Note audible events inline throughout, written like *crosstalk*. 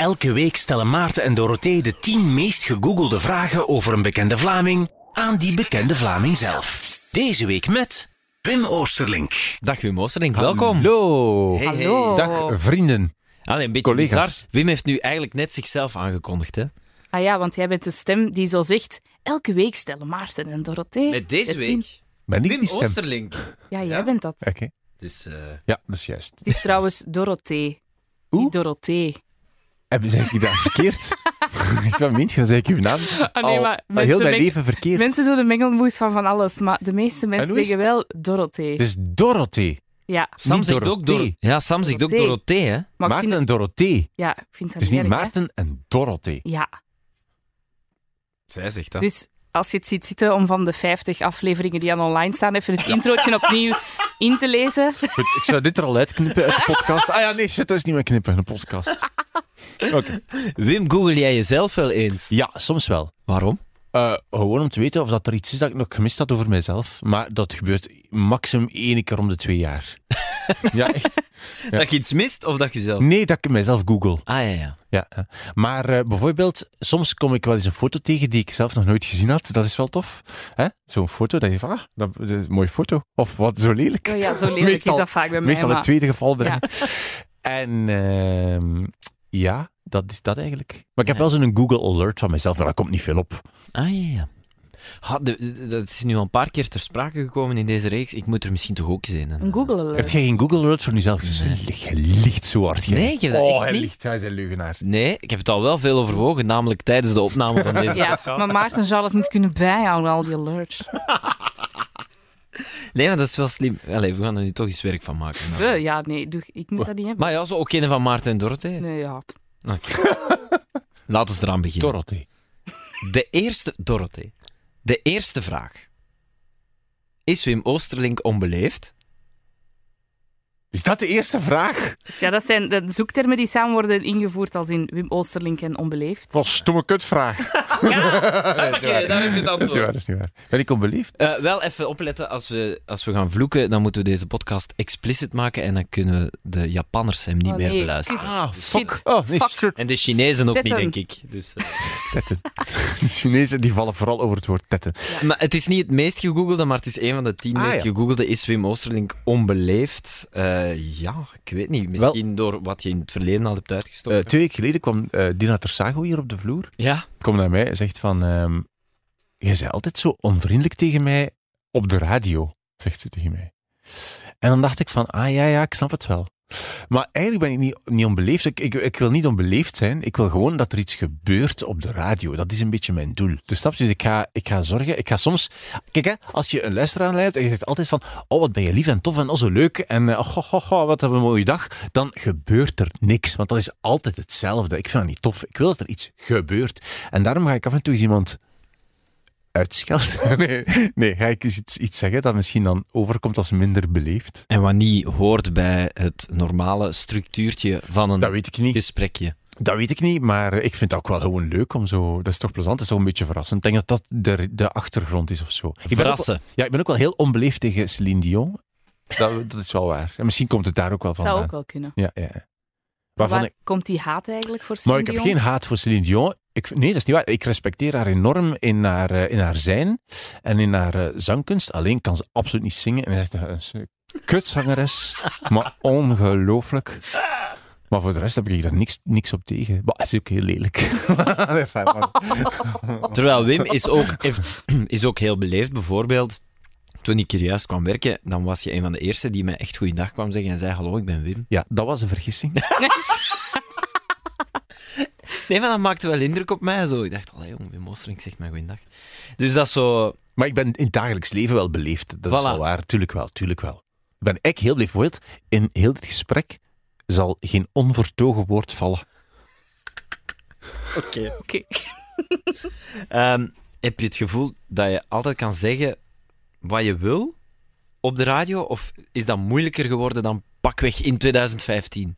Elke week stellen Maarten en Dorothee de 10 meest gegoogelde vragen over een bekende Vlaming aan die bekende Vlaming zelf. Deze week met Wim Oosterlink. Dag Wim Oosterlink, welkom. Hallo. Hey, hey. Hallo. Dag vrienden. Allee, een beetje Collega's. bizar. Wim heeft nu eigenlijk net zichzelf aangekondigd, hè? Ah ja, want jij bent de stem die zo zegt... Elke week stellen Maarten en Dorothee... Met deze tien- week Ben ik Wim die stem? Oosterlink. Ja, jij Ja? bent dat. Oké. Dus eh, Ja, dat is juist. Het is trouwens Dorothee. Oeh. Niet Dorothee. Hebben zeg ik dat verkeerd? *laughs* Echt, wat meent je? Dan zeg ik uw naam nee, al, maar al heel mijn leven verkeerd. Mensen doen de mengelmoes van van alles, maar de meeste mensen zeggen wel Dorothee. Het is Dorothee. Ja, Sam Niet zegt ook Dorothee. Dor ja, Sam zegt ook Dorothee. Hè? maar ik Maarten vind, en Dorothee. ja, ik vind dat Het is niet erg, hè. Maarten en Dorothee. Ja, Zij zegt dat. dus als je het ziet zitten om van de 50 afleveringen die aan online staan, even het introotje opnieuw *laughs* in te lezen. Goed, ik zou dit er al uitknippen uit de *laughs* podcast. Ah ja, nee, shit, dat is niet meer knippen, een podcast. *laughs* Oké. Wim, google jij jezelf wel eens? Ja, soms wel. Waarom? Eh, gewoon om te weten of dat er iets is dat ik nog gemist had over mijzelf. Maar dat gebeurt maximum één keer om de twee jaar. *laughs* ja, echt. Dat je iets mist of dat je zelf... Nee, dat ik mijzelf google. Ah, ja, ja. Ja, ja. maar eh, bijvoorbeeld, soms kom ik wel eens een foto tegen die ik zelf nog nooit gezien had. Dat is wel tof. hè? Zo'n foto dat je van, ah, dat, dat is een mooie foto. Of wat, zo lelijk. Oh ja, zo lelijk Meestal- is dat vaak bij mij. Meestal maar- het tweede geval bij Ja. mij. En ehm, ja, dat is dat eigenlijk. Maar ik heb Ja. wel zo'n Google Alert van mezelf, maar dat komt niet veel op. Ah, ja, ja. Ha, de- de- dat is nu al een paar keer ter sprake gekomen in deze reeks. Ik moet er misschien toch ook zijn. Een Google alert. Heb jij geen Google Alert voor jezelf? Je Nee. ligt- Je liegt zo hard. jij. Nee, ik heb dat oh, echt hij niet. liegt. Hij is een leugenaar. Nee, ik heb het al wel veel overwogen, namelijk tijdens de opname van deze Ja, maar Maarten zou dat niet kunnen bijhouden, al die alerts. *laughs* Nee, maar dat is wel slim. Allee, we gaan er nu toch eens werk van maken. Eh, ja, nee, doe, ik moet dat niet hebben. Maar ja, zo ook een van Maarten en Dorothee. Nee, ja. *laughs* Laten we eraan beginnen. Dorothee. De eerste, Dorothee. De eerste vraag. Is Wim Oosterlink onbeleefd? Is dat de eerste vraag? Dus ja, dat zijn de zoektermen die samen worden ingevoerd als in Wim Oosterlink en onbeleefd. Wat een stomme kutvraag. *laughs* Oké, daar heb je het Dat is niet waar, dat is niet waar. Ben ik onbeleefd? Eh, wel even opletten, als we, als we gaan vloeken, dan moeten we deze podcast explicit maken en dan kunnen de Japanners hem niet Oh, meer beluisteren. Ah, fuck. Oh, nee, Fuck. En de Chinezen ook Tetten. niet, denk ik. Dus, eh. *laughs* Tetten. De Chinezen die vallen vooral over het woord tetten. Maar het is niet het meest gegoogelde, maar het is een van de tien Ah, meest ja. gegoogelde. Is Wim Oosterlink onbeleefd? Eh, ja, ik weet niet. Misschien door wat je in het verleden al hebt Eh, uitgestoken. twee weken geleden kwam eh, Dina Tersago hier op de vloer. ja. Komt naar mij en zegt van... ehm jij zei altijd zo onvriendelijk tegen mij op de radio, zegt ze tegen mij. En dan dacht ik van, ah ja, ja, ik snap het wel. Maar eigenlijk ben ik niet, niet onbeleefd. Ik, ik, wil niet onbeleefd zijn. Ik wil gewoon dat er iets gebeurt op de radio. Dat is een beetje mijn doel. Dus snap? Dus ik ga, ik ga zorgen. Ik ga soms... Kijk, hè, als je een luisteraar hebt en je zegt altijd van oh, wat ben je lief en tof en oh, zo leuk en eh, oh, oh, oh, oh, wat een mooie dag, dan gebeurt er niks. Want dat is altijd hetzelfde. Ik vind dat niet tof. Ik wil dat er iets gebeurt. En daarom ga ik af en toe eens iemand uitschelden. *laughs* nee, nee, ga ik eens iets, iets zeggen dat misschien dan overkomt als minder beleefd. En wat niet hoort bij het normale structuurtje van een Dat weet ik niet. gesprekje. Dat weet ik niet, maar ik vind het ook wel gewoon leuk om zo... Dat is toch plezant, dat is toch een beetje verrassend. Ik denk dat dat de, de achtergrond is of zo. Ik ben ook wel- Verrassen. ja, ik ben ook wel heel onbeleefd tegen Celine Dion. Dat, dat is wel waar. En misschien komt het daar ook wel van. Zou ook wel kunnen. Ja, ja. Maar Waarvan Waar ik, komt die haat eigenlijk voor maar Celine ik heb Dion? geen haat voor Celine Dion. Ik, nee, dat is niet waar. Ik respecteer haar enorm in haar, eh, in haar zijn en in haar eh, zangkunst. Alleen kan ze absoluut niet zingen. En echt een een kutzangeres, *laughs* maar ongelooflijk. Maar voor de rest heb ik daar niks, niks op tegen. Maar het is ook heel lelijk. *laughs* *laughs* Terwijl Wim is ook, *clears throat* is ook heel beleefd. Bijvoorbeeld, toen ik hier juist kwam werken, dan was je een van de eerste die mij echt goeiedag kwam zeggen en zei: Hallo, ik ben Wim. Ja, dat was een vergissing. Nee, maar dat maakte wel indruk op mij. Zo. Ik dacht: Allee, jong, Wim Oosterlink zegt mij goeiedag. Dus dat is zo. Maar ik ben in het dagelijks leven wel beleefd. Dat is wel waar. Tuurlijk wel, tuurlijk wel. Ik ben echt heel beleefd. Bijvoorbeeld, in heel dit gesprek zal geen onvertogen woord vallen. Oké. Oké. *laughs* Ehm, heb je het gevoel dat je altijd kan zeggen wat je wil op de radio? Of is dat moeilijker geworden dan pakweg in 2015?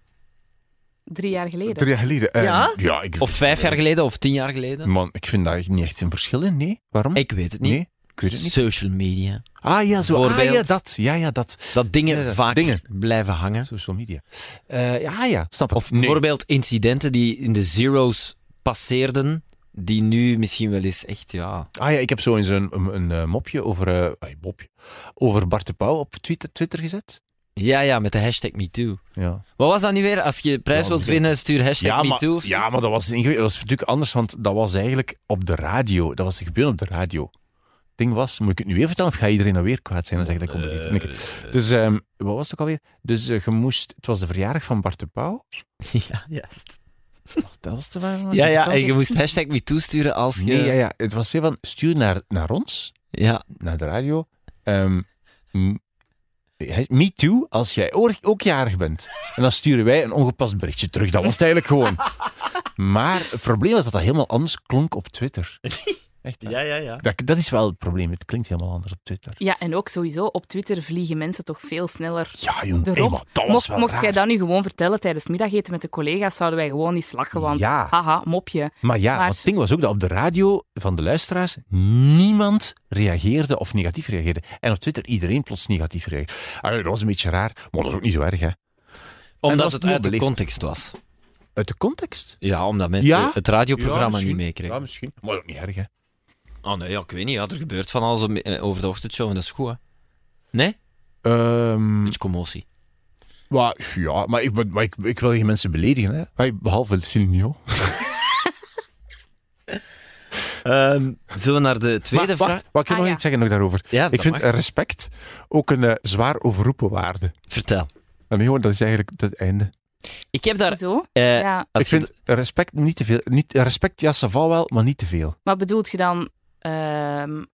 Drie jaar geleden. Drie jaar geleden. eh, Ja? Ja, ik, Of vijf jaar geleden of tien jaar geleden? Man, ik vind daar niet echt een verschil in, nee. Waarom? Ik weet het niet. Nee. Ik weet het niet. Social media. Ah ja, zo. Ah, ja, dat. Ja, ja, dat. Dat dingen Ja, vaak dingen. blijven hangen. Social media. Eh, ja, ja, snap ik. Of Nee. bijvoorbeeld incidenten die in de zeros passeerden, die nu misschien wel eens echt, ja... Ah ja, ik heb zo eens een, een, een, eh, mopje over, eh, mopje, over Bart de Pauw op Twitter, Twitter gezet. Ja, ja, met de hashtag MeToo. Ja. Wat was dat nu weer? Als je prijs Ja, wilt winnen, stuur hashtag Ja, MeToo. ja, maar dat was, dat was natuurlijk anders, want dat was eigenlijk op de radio. Dat was gebeurd op de radio. Het ding was, moet ik het nu weer vertellen of ga iedereen dan weer kwaad zijn en zeggen dat ik ben? Oké. Dus, ehm, wat was het ook alweer? Dus eh, je moest, het was de verjaardag van Bart de Pauw. *laughs* Ja, juist. Dat was de waar- Ja, ja, en je moest hashtag MeToo sturen als je... Nee, ja, ja. Het was van, stuur naar, naar ons, Ja, naar de radio. ehm, m- me too, als jij ook, jarig bent. En dan sturen wij een ongepast berichtje terug. Dat was het eigenlijk gewoon. *laughs* Maar het probleem was dat dat helemaal anders klonk op Twitter. *laughs* Echt, waar. ja, ja. dat, dat is wel het probleem. Het klinkt helemaal anders op Twitter. Ja, en ook sowieso, op Twitter vliegen mensen toch veel sneller Ja, jong, de hey, rob. maar dat was Mocht, wel mocht raar. jij dat nu gewoon vertellen tijdens het middageten met de collega's, zouden wij gewoon niet lachen, want Ja. haha, mopje. Maar ja, Maar- want het ding was ook dat op de radio van de luisteraars niemand reageerde of negatief reageerde. En op Twitter iedereen plots negatief reageerde. Ah, dat was een beetje raar, maar dat is ook niet zo erg, hè. Dat Omdat was het uit de beleefd. context was. Uit de context? Ja, omdat mensen Ja? het radioprogramma Ja, niet meekregen. Ja, misschien. Maar ook niet erg, hè. Oh nee, ja, ik weet niet. Ja, er gebeurt van alles om- eh, over de ochtendshow en dat is goed, hè? Nee? Ehm, Beetje commotie. maar, ja, maar, ik, ben- maar ik, ik wil geen mensen beledigen, hè. Maar Behalve Celine *laughs* Zullen we naar de tweede Maar vraag? wacht, wat ik Ah, nog ja. iets zeggen nog daarover. Ja, Ik dat vind mag. respect ook een eh, zwaar overroepen waarde. Vertel. En nee, hoor, dat is eigenlijk het einde. Ik heb daar... Zo? eh, Ja. als ik je vind respect niet te veel. Niet, respect, ja, ça va wel, maar niet te veel. Maar bedoelt je dan ehm,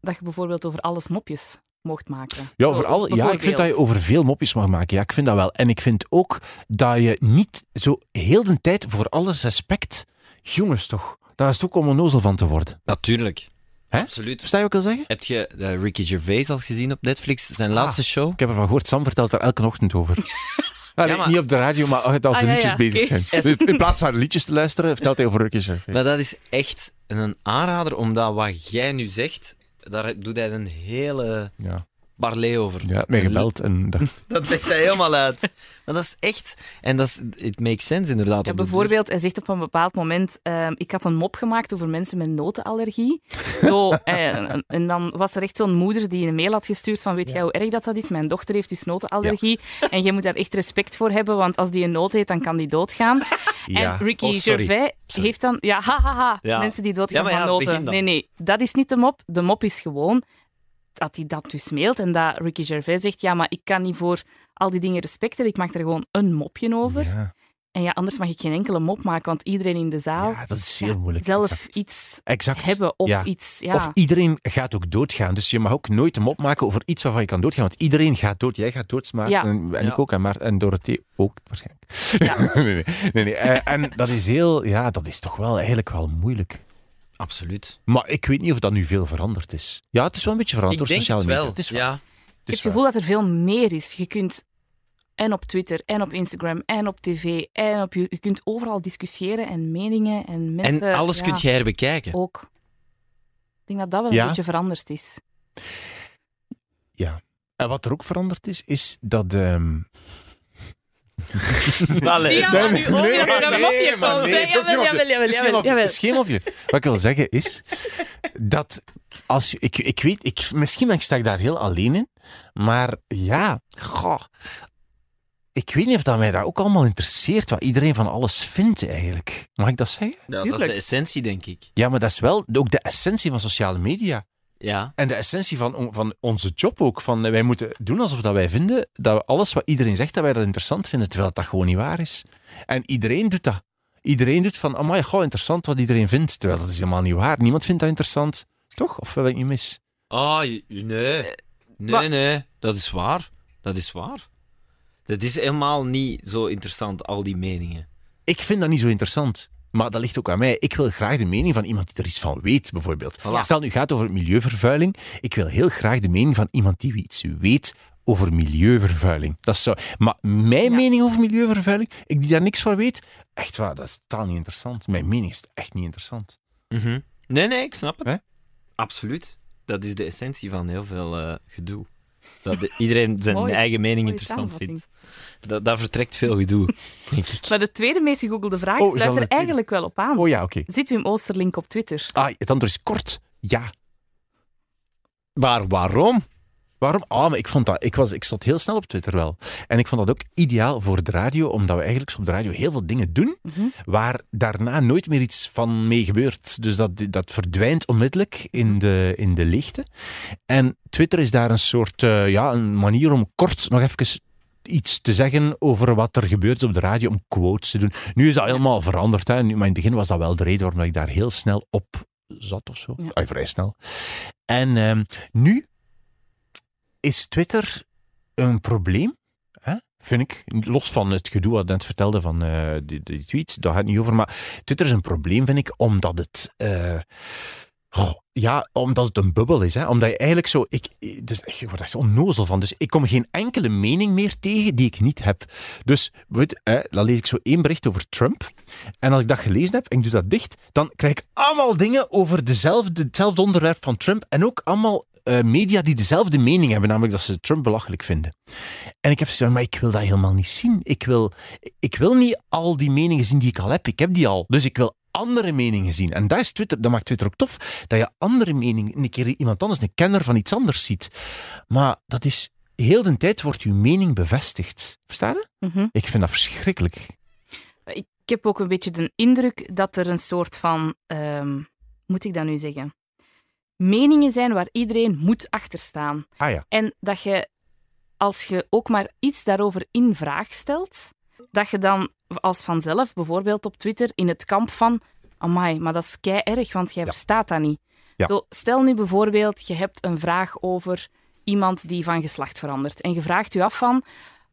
dat je bijvoorbeeld over alles mopjes mocht maken? Ja, over alle, ja, ik vind dat je over veel mopjes mag maken. Ja, ik vind dat wel. En ik vind ook dat je niet zo heel de tijd voor alles respect... Jongens toch, daar is het ook om een nozel van te worden. Natuurlijk. Hè? Absoluut. Versta je ik wil zeggen? Heb je eh, Ricky Gervais al gezien op Netflix? Zijn Ah. laatste show? Ik heb ervan gehoord, Sam vertelt daar elke ochtend over. *laughs* Ah, nee, maar- Niet op de radio, maar als Ah, de liedjes ja, bezig zijn. Dus In plaats van liedjes te luisteren, vertelt hij over Gervais. Maar dat is echt een aanrader, omdat wat jij nu zegt, daar doet hij een hele Ja, parley over. ja mij gebeld en dacht... *laughs* Dat legt hij helemaal uit. Maar dat is echt... En dat is... It makes sense, inderdaad. Ja, bijvoorbeeld, hij zegt op een bepaald moment: ehm, Ik had een mop gemaakt over mensen met notenallergie. *laughs* Zo, eh, en, en dan was er echt zo'n moeder die een mail had gestuurd: van Weet jij hoe erg dat, dat is? Mijn dochter heeft dus notenallergie. En jij moet daar echt respect voor hebben, want als die een noot eet, dan kan die doodgaan. *laughs* Ja. En Ricky Oh, sorry. Gervais Sorry. heeft dan... Ja, hahaha. Ja. Mensen die doodgaan van noten. dan. Nee, nee. Dat is niet de mop. De mop is gewoon dat hij dat dus mailt en dat Ricky Gervais zegt ja, maar ik kan niet voor al die dingen respect hebben. Ik maak er gewoon een mopje over. Ja, En ja, anders mag ik geen enkele mop maken, want iedereen in de zaal ja, dat is heel ja, moeilijk. zelf Exact. iets Exact. hebben of Ja. iets... Ja. Of iedereen gaat ook doodgaan. Dus je mag ook nooit een mop maken over iets waarvan je kan doodgaan. Want iedereen gaat dood. Jij gaat dood. Ja. En, en Ja. ik ook. En, maar, en Dorothee ook, waarschijnlijk. Ja. *laughs* nee, nee, nee, nee. Eh, En dat is heel... Ja, dat is toch wel eigenlijk wel moeilijk. Absoluut. Maar ik weet niet of dat nu veel veranderd is. Ja, het is wel een beetje veranderd Ik door denk sociale het media. wel. Het is wel. ja. Het Ik heb het gevoel dat er veel meer is. Je kunt en op Twitter, en op Instagram, en op tv, en op... Je, je kunt overal discussiëren en meningen en mensen... En alles ja, kunt jij herbekijken. Ook. Ik denk dat dat wel een beetje veranderd is. Ja. En wat er ook veranderd is, is dat... ehm, *laughs* Allee. Nu een mopje komt, nee, dat is geen Jawel, jawel, jawel, mopje. jawel. Dat is geen mopje. Wat ik wil zeggen is dat als je, ik, ik weet, ik, misschien ben ik, sta ik daar heel alleen in, maar ja, goh, ik weet niet of dat mij dat ook allemaal interesseert, wat iedereen van alles vindt eigenlijk. Mag ik dat zeggen? Ja, dat is Tuurlijk. de essentie, denk ik. Ja, maar dat is wel ook de essentie van sociale media. Ja. En de essentie van, van onze job ook. Van, eh, wij moeten doen alsof dat wij vinden dat we alles wat iedereen zegt, dat wij dat interessant vinden, terwijl dat gewoon niet waar is. En iedereen doet dat. Iedereen doet van, amai, goh, interessant wat iedereen vindt, terwijl dat is helemaal niet waar. Niemand vindt dat interessant. Toch? Of wil ik niet mis? Ah, nee. Nee, maar- nee. Dat is waar. Dat is waar. Dat is helemaal niet zo interessant, al die meningen. Ik vind dat niet zo interessant. Maar dat ligt ook aan mij. Ik wil graag de mening van iemand die er iets van weet, bijvoorbeeld. Voilà. Stel, nu gaat het over milieuvervuiling. Ik wil heel graag de mening van iemand die iets weet over milieuvervuiling. Dat is zo. Maar mijn Ja. mening over milieuvervuiling, ik die daar niks van weet, echt waar, dat is totaal niet interessant. Mijn mening is echt niet interessant. Mhm. Nee, nee, ik snap het. Absoluut. Dat is de essentie van heel veel eh, gedoe. Dat de- iedereen zijn Mooi. eigen mening Mooie interessant vindt. Dat, dat vertrekt veel gedoe, *laughs* denk ik. Maar de tweede meest gegoogelde vraag Oh, sluit er eigenlijk wel op aan. Oh ja, oké. Zit Wim Oosterlink op Twitter? Ah, het antwoord is kort. Ja. Maar waarom? Waarom? Ah, maar ik vond dat... Ik, was, ik zat heel snel op Twitter wel. En ik vond dat ook ideaal voor de radio, omdat we eigenlijk op de radio heel veel dingen doen, Mhm. waar daarna nooit meer iets van mee gebeurt. Dus dat, dat verdwijnt onmiddellijk in de, in de leegte. En Twitter is daar een soort, eh, ja, een manier om kort nog even iets te zeggen over wat er gebeurt op de radio, om quotes te doen. Nu is dat helemaal veranderd, hè. Maar in het begin was dat wel de reden waarom ik daar heel snel op zat of zo. Ja. Vrij snel. En ehm, nu is Twitter een probleem, hè? vind ik. Los van het gedoe wat ik net vertelde van eh, die, die tweets, daar gaat het niet over. Maar Twitter is een probleem, vind ik, omdat het... eh, ja, omdat het een bubbel is. Hè? Omdat je eigenlijk zo... Ik, dus, je wordt echt onnozel van. Dus ik kom geen enkele mening meer tegen die ik niet heb. Dus, weet, hè, dan lees ik zo één bericht over Trump. En als ik dat gelezen heb en ik doe dat dicht, dan krijg ik allemaal dingen over dezelfde, hetzelfde onderwerp van Trump. En ook allemaal eh, media die dezelfde mening hebben, namelijk dat ze Trump belachelijk vinden. En ik heb gezegd, maar ik wil dat helemaal niet zien. Ik wil, ik wil niet al die meningen zien die ik al heb. Ik heb die al. Dus ik wil andere meningen zien. En dat, is Twitter, dat maakt Twitter ook tof, dat je andere meningen, een keer iemand anders, een kenner van iets anders ziet. Maar dat is, heel de tijd wordt je mening bevestigd. Versta je? Mhm. Ik vind dat verschrikkelijk. Ik heb ook een beetje de indruk dat er een soort van, ehm, moet ik dat nu zeggen, meningen zijn waar iedereen moet achter staan. Ah ja. En dat je, als je ook maar iets daarover in vraag stelt, dat je dan als vanzelf, bijvoorbeeld op Twitter, in het kamp van amai, maar dat is kei erg, want jij verstaat dat niet. Ja. Zo, stel nu bijvoorbeeld, je hebt een vraag over iemand die van geslacht verandert. En je vraagt je af van,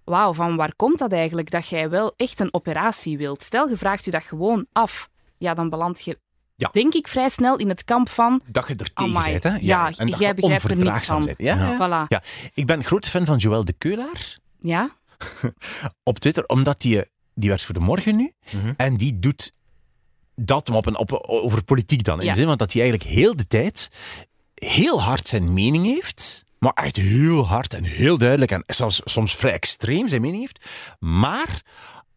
wauw, van waar komt dat eigenlijk, dat jij wel echt een operatie wilt? Stel, je vraagt je dat gewoon af. Ja, dan beland je, Ja. denk ik, vrij snel in het kamp van, Dat je er tegen Amai. bent, hè? Ja, en dat jij je begrijpt er niks van. bent. Ja, ja. voilà. Ja. Ik ben groot fan van Joël de Keulaar Ja? *laughs* op Twitter, omdat die, die werkt voor de morgen nu. Mhm. En die doet dat op een, op, over politiek dan. In Ja. de zin, want dat hij eigenlijk heel de tijd heel hard zijn mening heeft. Maar echt heel hard en heel duidelijk. En zelfs soms vrij extreem zijn mening heeft. Maar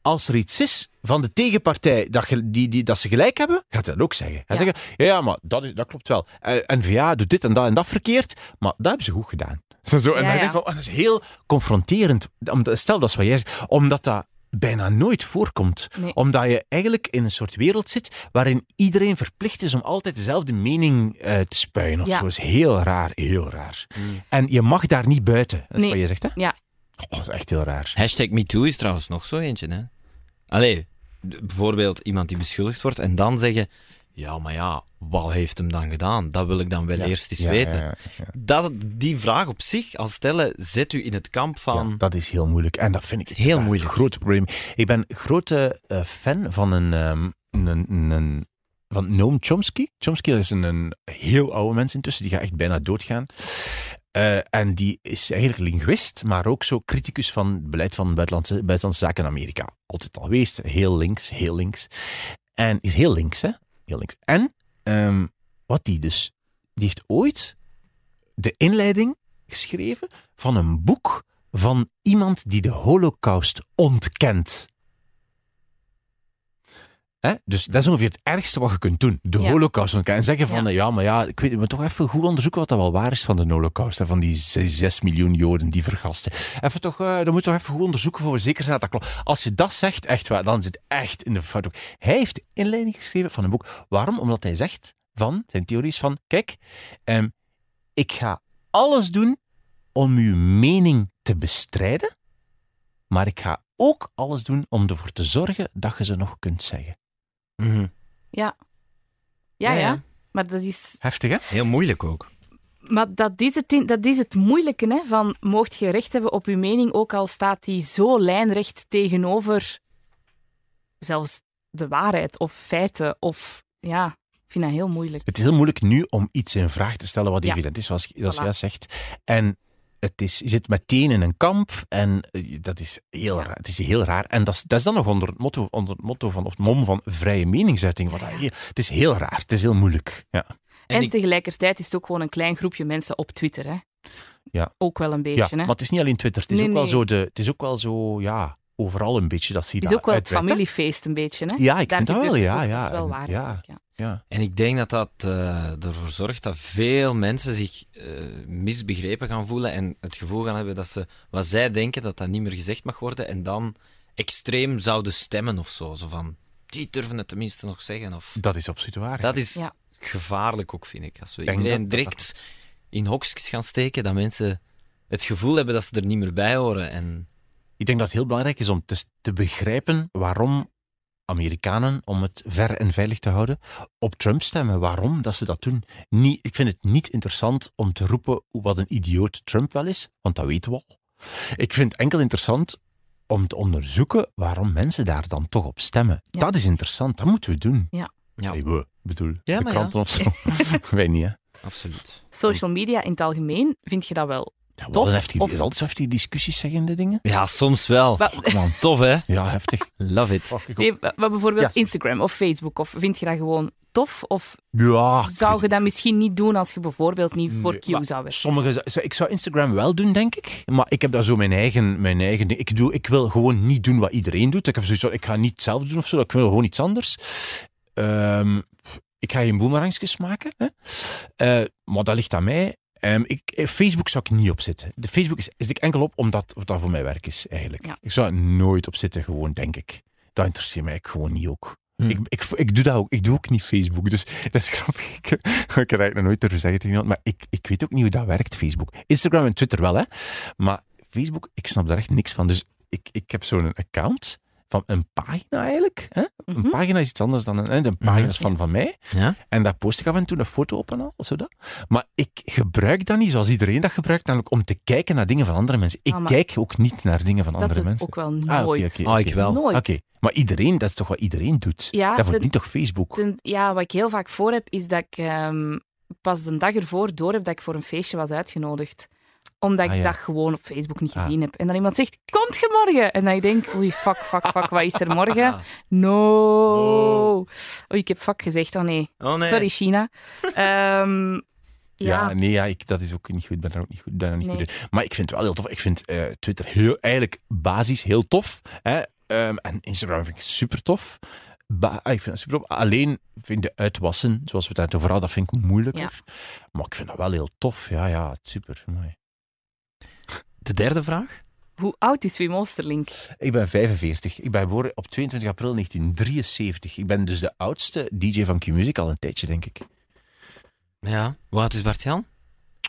als er iets is van de tegenpartij dat, ge- die, die, dat ze gelijk hebben, gaat hij dat ook zeggen. Hij Ja. zegt, ja, ja, maar dat, is, dat klopt wel. Eh, N-VA doet dit en dat en dat verkeerd, maar dat hebben ze goed gedaan. Zo, zo. En Ja, dan ja. denk ik van, oh, dat is heel confronterend. Omdat- Stel, dat is wat jij zegt. Omdat dat bijna nooit voorkomt. Nee. Omdat je eigenlijk in een soort wereld zit waarin iedereen verplicht is om altijd dezelfde mening eh, te spuien. Of Ja. zo. Dat is heel raar, heel raar. En je mag daar niet buiten. Dat is Nee. wat je zegt, hè? Ja. Oh, dat is echt heel raar. Hashtag MeToo is trouwens nog zo eentje. Hè? Allee, bijvoorbeeld iemand die beschuldigd wordt en dan zeggen: Ja, maar ja, wat heeft hem dan gedaan? Dat wil ik dan wel Ja. eerst eens Ja, weten. ja. Dat, die vraag op zich al stellen, zet u in het kamp van. Dat is heel moeilijk. En dat vind ik Heel een moeilijk. groot probleem. Ik ben grote eh, fan van een, ehm, een, een, een- van Noam Chomsky. Chomsky is een, een heel oude mens intussen, die gaat echt bijna doodgaan. Eh, en die is eigenlijk linguist, maar ook zo criticus van het beleid van buitenlandse, buitenlandse zaken in Amerika. Altijd al geweest, heel links, heel links. En is heel links, hè? Heel links. En ehm, wat die dus, die heeft ooit de inleiding geschreven van een boek van iemand die de Holocaust ontkent. Hè? Dus dat is ongeveer het ergste wat je kunt doen. De Ja. Holocaust. En zeggen van, Ja. ja. maar ja, ik weet, we moeten toch even goed onderzoeken wat dat wel waar is van de Holocaust. Van die zes, zes miljoen Joden die vergasten. Even toch, eh dan moeten we toch even goed onderzoeken voor we zeker zijn dat dat klopt. Als je dat zegt, echt waar, dan zit echt in de fout. Hij heeft inleiding geschreven van een boek. Waarom? Omdat hij zegt van, zijn theorie is van, kijk, ehm, ik ga alles doen om uw mening te bestrijden, maar ik ga ook alles doen om ervoor te zorgen dat je ze nog kunt zeggen. Mhm. Ja. Ja, Ja, ja. ja. Maar dat is, Heftig, hè? Heel moeilijk ook. maar dat is, het, in- dat is het moeilijke, hè, van moogt je recht hebben op je mening, ook al staat die zo lijnrecht tegenover zelfs de waarheid of feiten of... Ja, ik vind dat heel moeilijk. Het is heel moeilijk nu om iets in vraag te stellen wat Ja. evident is, zoals, zoals Voilà. jij zegt. En het is, je zit meteen in een kamp en eh, dat is heel raar. Het is heel raar. En dat is, dat is dan nog onder het motto, onder het motto van, of het mom van vrije meningsuiting. Wat dat het is heel raar. Het is heel moeilijk. Ja. En, ik- tegelijkertijd is het ook gewoon een klein groepje mensen op Twitter. Hè? Ja. Ook wel een Ja, beetje. hè? maar het is niet alleen Twitter. Het is, Nee, ook, wel zo de, het is ook wel zo, ja, overal een beetje dat zie je het is dat ook wel het familiefeest een beetje. Hè? Ja, ik Daar vind dat wel, het ja. ja. Dat is wel En- waar. ja, ja. ja. En ik denk dat dat eh, ervoor zorgt dat veel mensen zich eh, misbegrepen gaan voelen en het gevoel gaan hebben dat ze wat zij denken, dat dat niet meer gezegd mag worden en dan extreem zouden stemmen of zo. Zo van, die durven het tenminste nog zeggen. Of, Dat is absoluut waar. dat is Ja. gevaarlijk ook, vind ik. Als we Denk iedereen dat- direct in hokjes gaan steken, dat mensen het gevoel hebben dat ze er niet meer bij horen. En Ik denk dat het heel belangrijk is om te, te begrijpen waarom Amerikanen, om het ver en veilig te houden, op Trump stemmen. Waarom dat ze dat doen. Niet, ik vind het niet interessant om te roepen wat een idioot Trump wel is, want dat weten we al. Ik vind het enkel interessant om te onderzoeken waarom mensen daar dan toch op stemmen. Ja. Dat is interessant, dat moeten we doen. ja, Hey, we, ik bedoel, Ja, de kranten of zo. *laughs* Wij niet, hè. absoluut. Social media in het algemeen, vind je dat wel? Ja, Tof, heftig, of- is altijd zo heftig discussies zeggende dingen. Ja, soms wel. Aan, tof hè? Ja, heftig. Love it. Nee, maar bijvoorbeeld Ja. Instagram of Facebook, of vind je dat gewoon tof? Of Ja, zou je dat misschien niet doen als je bijvoorbeeld niet voor Nee, Q zou werken? Sommige, ik zou Instagram wel doen, denk ik. Maar ik heb daar zo mijn eigen, mijn eigen ding. Ik, doe, ik wil gewoon niet doen wat iedereen doet. Ik heb zoiets van, ik ga niet hetzelfde doen of zo. Ik wil gewoon iets anders. Ehm, ik ga geen boemerangjes maken. Hè. Eh, maar dat ligt aan mij. Ehm, ik, eh, Facebook zou ik niet op zitten. De Facebook is, is ik enkel op omdat dat voor mijn werk is, eigenlijk. Ja. Ik zou er nooit op zitten, gewoon, denk ik. Dat interesseert mij gewoon niet ook. Hm. Ik, ik, ik doe dat ook. Ik doe ook niet Facebook. Dus *laughs* dat is grappig. Ik, ik heb eigenlijk nog nooit durven zeggen tegen iemand. Maar ik, ik weet ook niet hoe dat werkt, Facebook. Instagram en Twitter wel, hè. Maar Facebook, ik snap daar echt niks van. Dus ik, ik heb zo'n account van een pagina eigenlijk. Hè? Een Mhm. pagina is iets anders dan een, hè, de pagina's van, van mij. Ja? En daar post ik af en toe een foto op en al, zodat. Maar ik gebruik dat niet zoals iedereen dat gebruikt, namelijk om te kijken naar dingen van andere mensen. Ik Ah, kijk ook niet naar dingen van Dat andere doe ik mensen. ook wel Ah, nooit. Ah, oké. ik wel. Nooit. Maar iedereen, dat is toch wat iedereen doet? Ja, dat wordt niet toch Facebook? Ten- ja, wat ik heel vaak voor heb, is dat ik ehm, pas de dag ervoor door heb dat ik voor een feestje was uitgenodigd. Omdat ik Ah, ja. dat gewoon op Facebook niet Ah. gezien heb. En dan iemand zegt, komt je morgen? En dan denk ik, oei, fuck, fuck, fuck, wat is er *laughs* morgen? No. Oei, ik heb fuck gezegd, oh nee. Oh nee. Sorry, China. *laughs* Ehm, Ja, ja, nee, ja, ik, dat is ook niet goed. Ik ben daar ook niet goed, daar niet Nee. goed in. Maar ik vind het wel heel tof. Ik vind eh, Twitter heel, eigenlijk basis heel tof. Hè? Ehm, en Instagram vind ik super tof. Ah, ik vind dat super tof. Alleen vind ik de uitwassen, zoals we het net over hadden, dat vind ik moeilijker. Maar ik vind dat wel heel tof. Ja, ja, super. De derde vraag? hoe oud is Wim Oosterlink? Ik ben 45. Ik ben geboren op 22 april 1973. Ik ben dus de oudste DJ van Q-Music al een tijdje, denk ik. Ja. Hoe oud is Bart-Jan?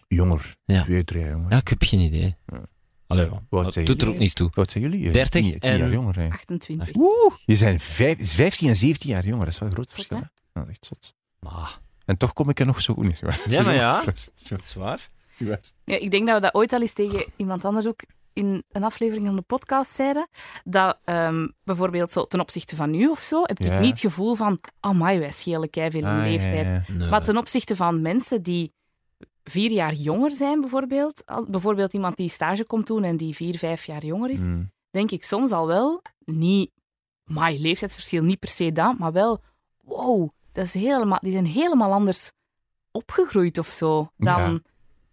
Jonger. Ja. Twee, drie jaar jonger. Ja, ik heb geen idee. Ja. Allee, zijn doet er ook niets toe. Oud zijn jullie? 30 Tien, tien en- jaar jonger. hè. 28. Oeh, je zijn vijf, is 15 en 17 jaar jonger. Dat is wel een groot Zot, verschil. hè? hè? Ja, dat is echt zot. Maar, En toch kom ik er nog zo goed in. Ja, maar ja. Dat is waar. Ja, ik denk dat we dat ooit al eens tegen iemand anders ook in een aflevering van de podcast zeiden. Dat ehm, bijvoorbeeld zo ten opzichte van nu of zo, heb ik Ja. niet het gevoel van, amai, wij schelen keiveel in Ah, leeftijd. ja, ja. Nee. Maar ten opzichte van mensen die vier jaar jonger zijn, bijvoorbeeld, als, bijvoorbeeld iemand die stage komt doen en die vier, vijf jaar jonger is, Mm. denk ik soms al wel, niet, my leeftijdsverschil, niet per se dat, maar wel, wow, dat is helemaal, die zijn helemaal anders opgegroeid of zo dan Ja.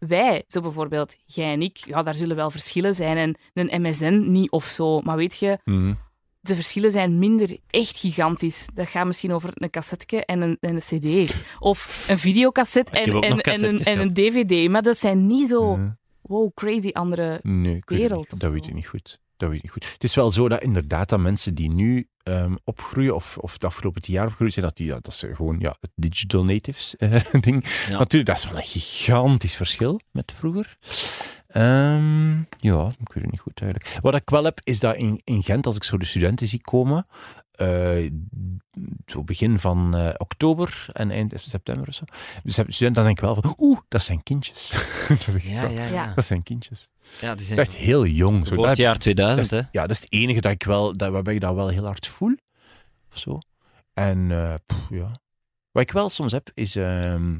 Wij. Zo bijvoorbeeld, jij en ik, ja, daar zullen wel verschillen zijn en een MSN niet of zo, maar weet je, Mm. de verschillen zijn minder echt gigantisch. Dat gaat misschien over een cassette en een, en een cd. Of een videocassette en, en, een, cassettes en een dvd. Maar dat zijn niet zo, Ja. wow, crazy andere... Nee, wereld niet. dat zo. weet ik niet goed. Dat weet ik niet goed. Het is wel zo dat inderdaad dat mensen die nu ehm, opgroeien, of, of de afgelopen tien jaar opgroeien zijn, dat, die, dat ze gewoon ja, het digital natives *laughs* eh, ding. Ja. Natuurlijk, dat is wel een gigantisch verschil met vroeger. Ehm, ja, ik weet het niet goed eigenlijk. Wat ik wel heb, is dat in, in Gent, als ik zo de studenten zie komen, zo begin van eh, oktober en eind september of zo, dus studenten, dan denk ik wel van, oeh, dat zijn kindjes. *laughs* dat, Ja, ja, Ja. dat zijn kindjes. ja die zijn Echt heel jong. Zo, dat, geboortejaar dat 2000, is, hè. ja, dat is het enige dat ik wel, dat, waarbij ik dat wel heel hard voel. Of zo. En eh, pff, ja. Wat ik wel soms heb, is ehm,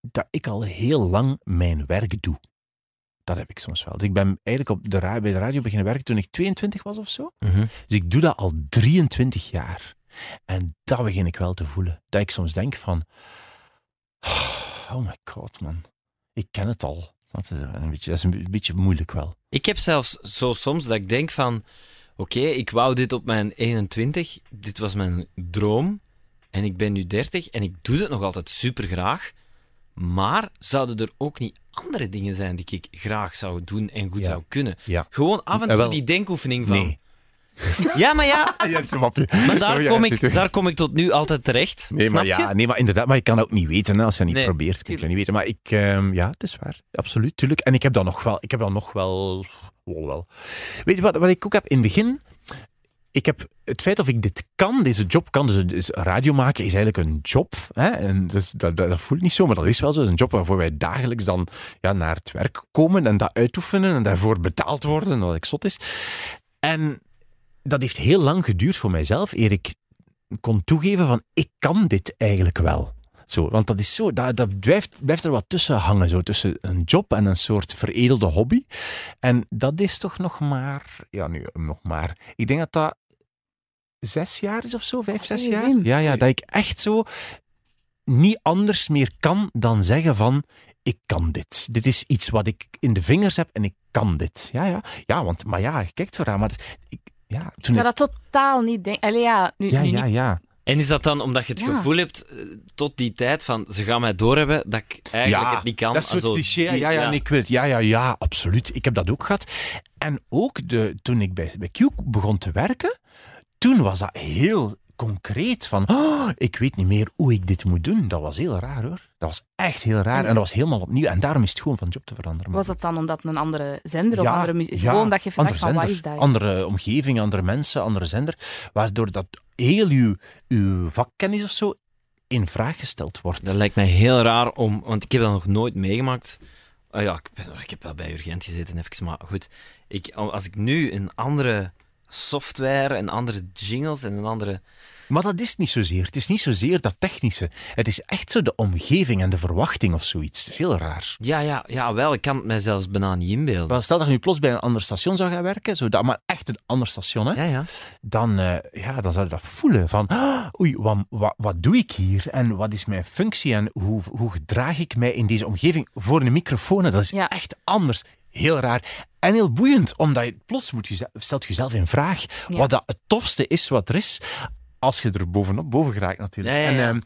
dat ik al heel lang mijn werk doe. Dat heb ik soms wel. Dus ik ben eigenlijk op de bij de radio beginnen werken toen ik 22 was of zo. Mhm. Dus ik doe dat al 23 jaar. En dat begin ik wel te voelen. Dat ik soms denk van... Oh my god, man. Ik ken het al. Dat is een beetje, dat is een beetje moeilijk wel. Ik heb zelfs zo soms dat ik denk van... Oké, ik wou dit op mijn 21. Dit was mijn droom. En ik ben nu 30 en ik doe het nog altijd super graag. Maar zouden er ook niet andere dingen zijn die ik graag zou doen en goed Ja. zou kunnen? Ja. Gewoon af en toe wel. die denkoefening van... Nee. *laughs* Ja, maar ja, *laughs* maar daar, Oh kom ik, daar kom ik tot nu altijd terecht. Nee, maar Snap ja, je? nee, maar inderdaad, maar je kan ook niet weten hè, als je niet Nee, probeert. Kun je niet weten. Maar ik, ehm, ja, het is waar. Absoluut, tuurlijk. En ik heb dan nog wel, ik heb dan nog wel, wel, wel. Weet je wat, wat ik ook heb in het begin? Ik heb het feit of ik dit kan, deze job kan, dus, dus radio maken is eigenlijk een job. Hè? En dus, dat, dat, dat voelt niet zo, maar dat is wel zo. Het is een job waarvoor wij dagelijks dan ja, naar het werk komen en dat uitoefenen en daarvoor betaald worden, wat zot is. En dat heeft heel lang geduurd voor mijzelf, eer ik kon toegeven van ik kan dit eigenlijk wel. Zo, want dat is zo, dat, dat blijft, blijft er wat tussen hangen, zo, tussen een job en een soort veredelde hobby. En dat is toch nog maar, ja nu nog maar, ik denk dat dat zes jaar is of zo, vijf, zes jaar. Ja, ja, dat ik echt zo niet anders meer kan dan zeggen van ik kan dit. Dit is iets wat ik in de vingers heb en ik kan dit. Ja, ja, ja want, maar ja, je kijkt zo raar, maar ik, ja, Ik toen zou ik- dat totaal niet denken. Allee, ja, nu, ja, nu ja, ja. En is dat dan omdat je het Ja. gevoel hebt, eh, tot die tijd van ze gaan mij doorhebben, dat ik eigenlijk het niet kan? Dat soort cliché. die- ja, ja, ik weet het. Ja, ja, ja, absoluut. Ik heb dat ook gehad. En ook de, toen ik bij, bij Q begon te werken, toen was dat heel concreet van, oh, ik weet niet meer hoe ik dit moet doen. Dat was heel raar hoor. Dat was echt heel raar. En- dat was helemaal opnieuw. En daarom is het gewoon van job te veranderen. Was dat dan omdat een andere zender of Ja, andere muziek? ja, Gewoon dat je vraagt van wat is dat? Andere omgeving, andere mensen, andere zender. Waardoor dat heel uw, uw vakkennis of zo in vraag gesteld wordt. Dat lijkt mij heel raar om, want ik heb dat nog nooit meegemaakt. Ah ja, ik, ben- ik heb wel bij Urgent gezeten, even, maar goed. Ik, als ik nu een andere software en andere jingles en een andere. Maar dat is niet zozeer. Het is niet zozeer dat technische. Het is echt zo de omgeving en de verwachting of zoiets. Het is heel raar. Ja, ja, ja, wel, ik kan het mij zelfs bijna niet inbeelden. Wel, stel dat je nu plots bij een ander station zou gaan werken, zo dat, maar echt een ander station, hè, Ja, ja. dan, eh, ja, dan zou je dat voelen van, ah, oei, wat, wat, wat doe ik hier en wat is mijn functie en hoe, hoe gedraag ik mij in deze omgeving voor een microfoon? Dat is Ja. echt anders. Heel raar. En heel boeiend, omdat je plots moet je, stelt jezelf in vraag Ja. wat dat het tofste is wat er is, als je er bovenop, boven geraakt natuurlijk. Ja, ja, En, ja. ehm,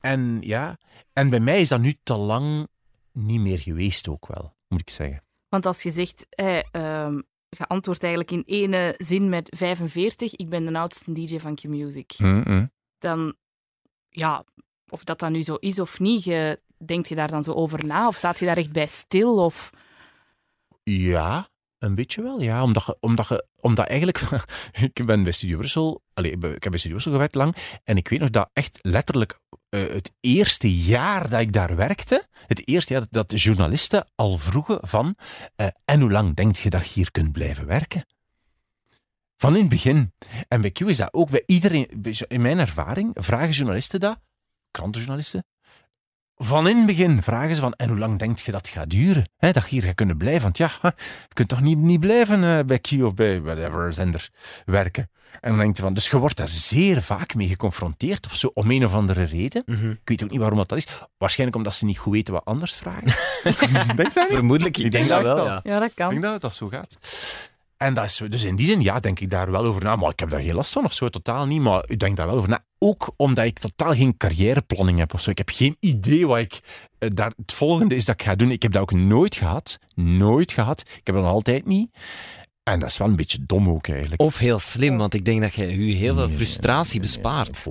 en ja, en bij mij is dat nu te lang niet meer geweest ook wel, moet ik zeggen. Want als je zegt, eh, ehm, je antwoordt eigenlijk in ene zin met 45, ik ben de oudste DJ van Q-Music. Dan, ja, of dat dan nu zo is of niet, je, denk je daar dan zo over na? Of staat je daar echt bij stil? Of... Ja, een beetje wel, ja. Omdat, omdat, omdat eigenlijk... *laughs* ik ben bij Studio Brussel... Allee, ik heb bij Studio Brussel gewerkt lang. En ik weet nog dat echt letterlijk eh, het eerste jaar dat ik daar werkte... Het eerste jaar dat journalisten al vroegen van... eh, en hoe lang denkt je dat je hier kunt blijven werken? Van in het begin. En bij Q is dat ook bij iedereen... In mijn ervaring vragen journalisten dat, krantenjournalisten, van in het begin vragen ze van, en hoe lang denkt je dat het gaat duren? Hè, dat je hier gaat kunnen blijven? Want ja, je kunt toch niet, niet blijven eh, bij Q of bij whatever zender werken? En dan denkt je van, dus je wordt daar zeer vaak mee geconfronteerd of zo, om een of andere reden. Mhm. Ik weet ook niet waarom dat, dat is. Waarschijnlijk omdat ze niet goed weten wat anders vragen. *laughs* Denk je dat niet? Vermoedelijk, ik, Ik denk, denk dat dat wel, ja. Ja, dat Ik kan. denk dat dat zo gaat. En dat is, dus in die zin, ja, denk ik daar wel over na. Maar ik heb daar geen last van of zo, totaal niet. Maar ik denk daar wel over na. Ook omdat ik totaal geen carrièreplanning heb of zo. Ik heb geen idee wat ik... eh, daar, het volgende is dat ik ga doen. Ik heb dat ook nooit gehad. Nooit gehad. Ik heb dat nog altijd niet. En dat is wel een beetje dom ook, eigenlijk. Of heel slim, want ik denk dat je u heel veel Nee, frustratie nee, nee, bespaart.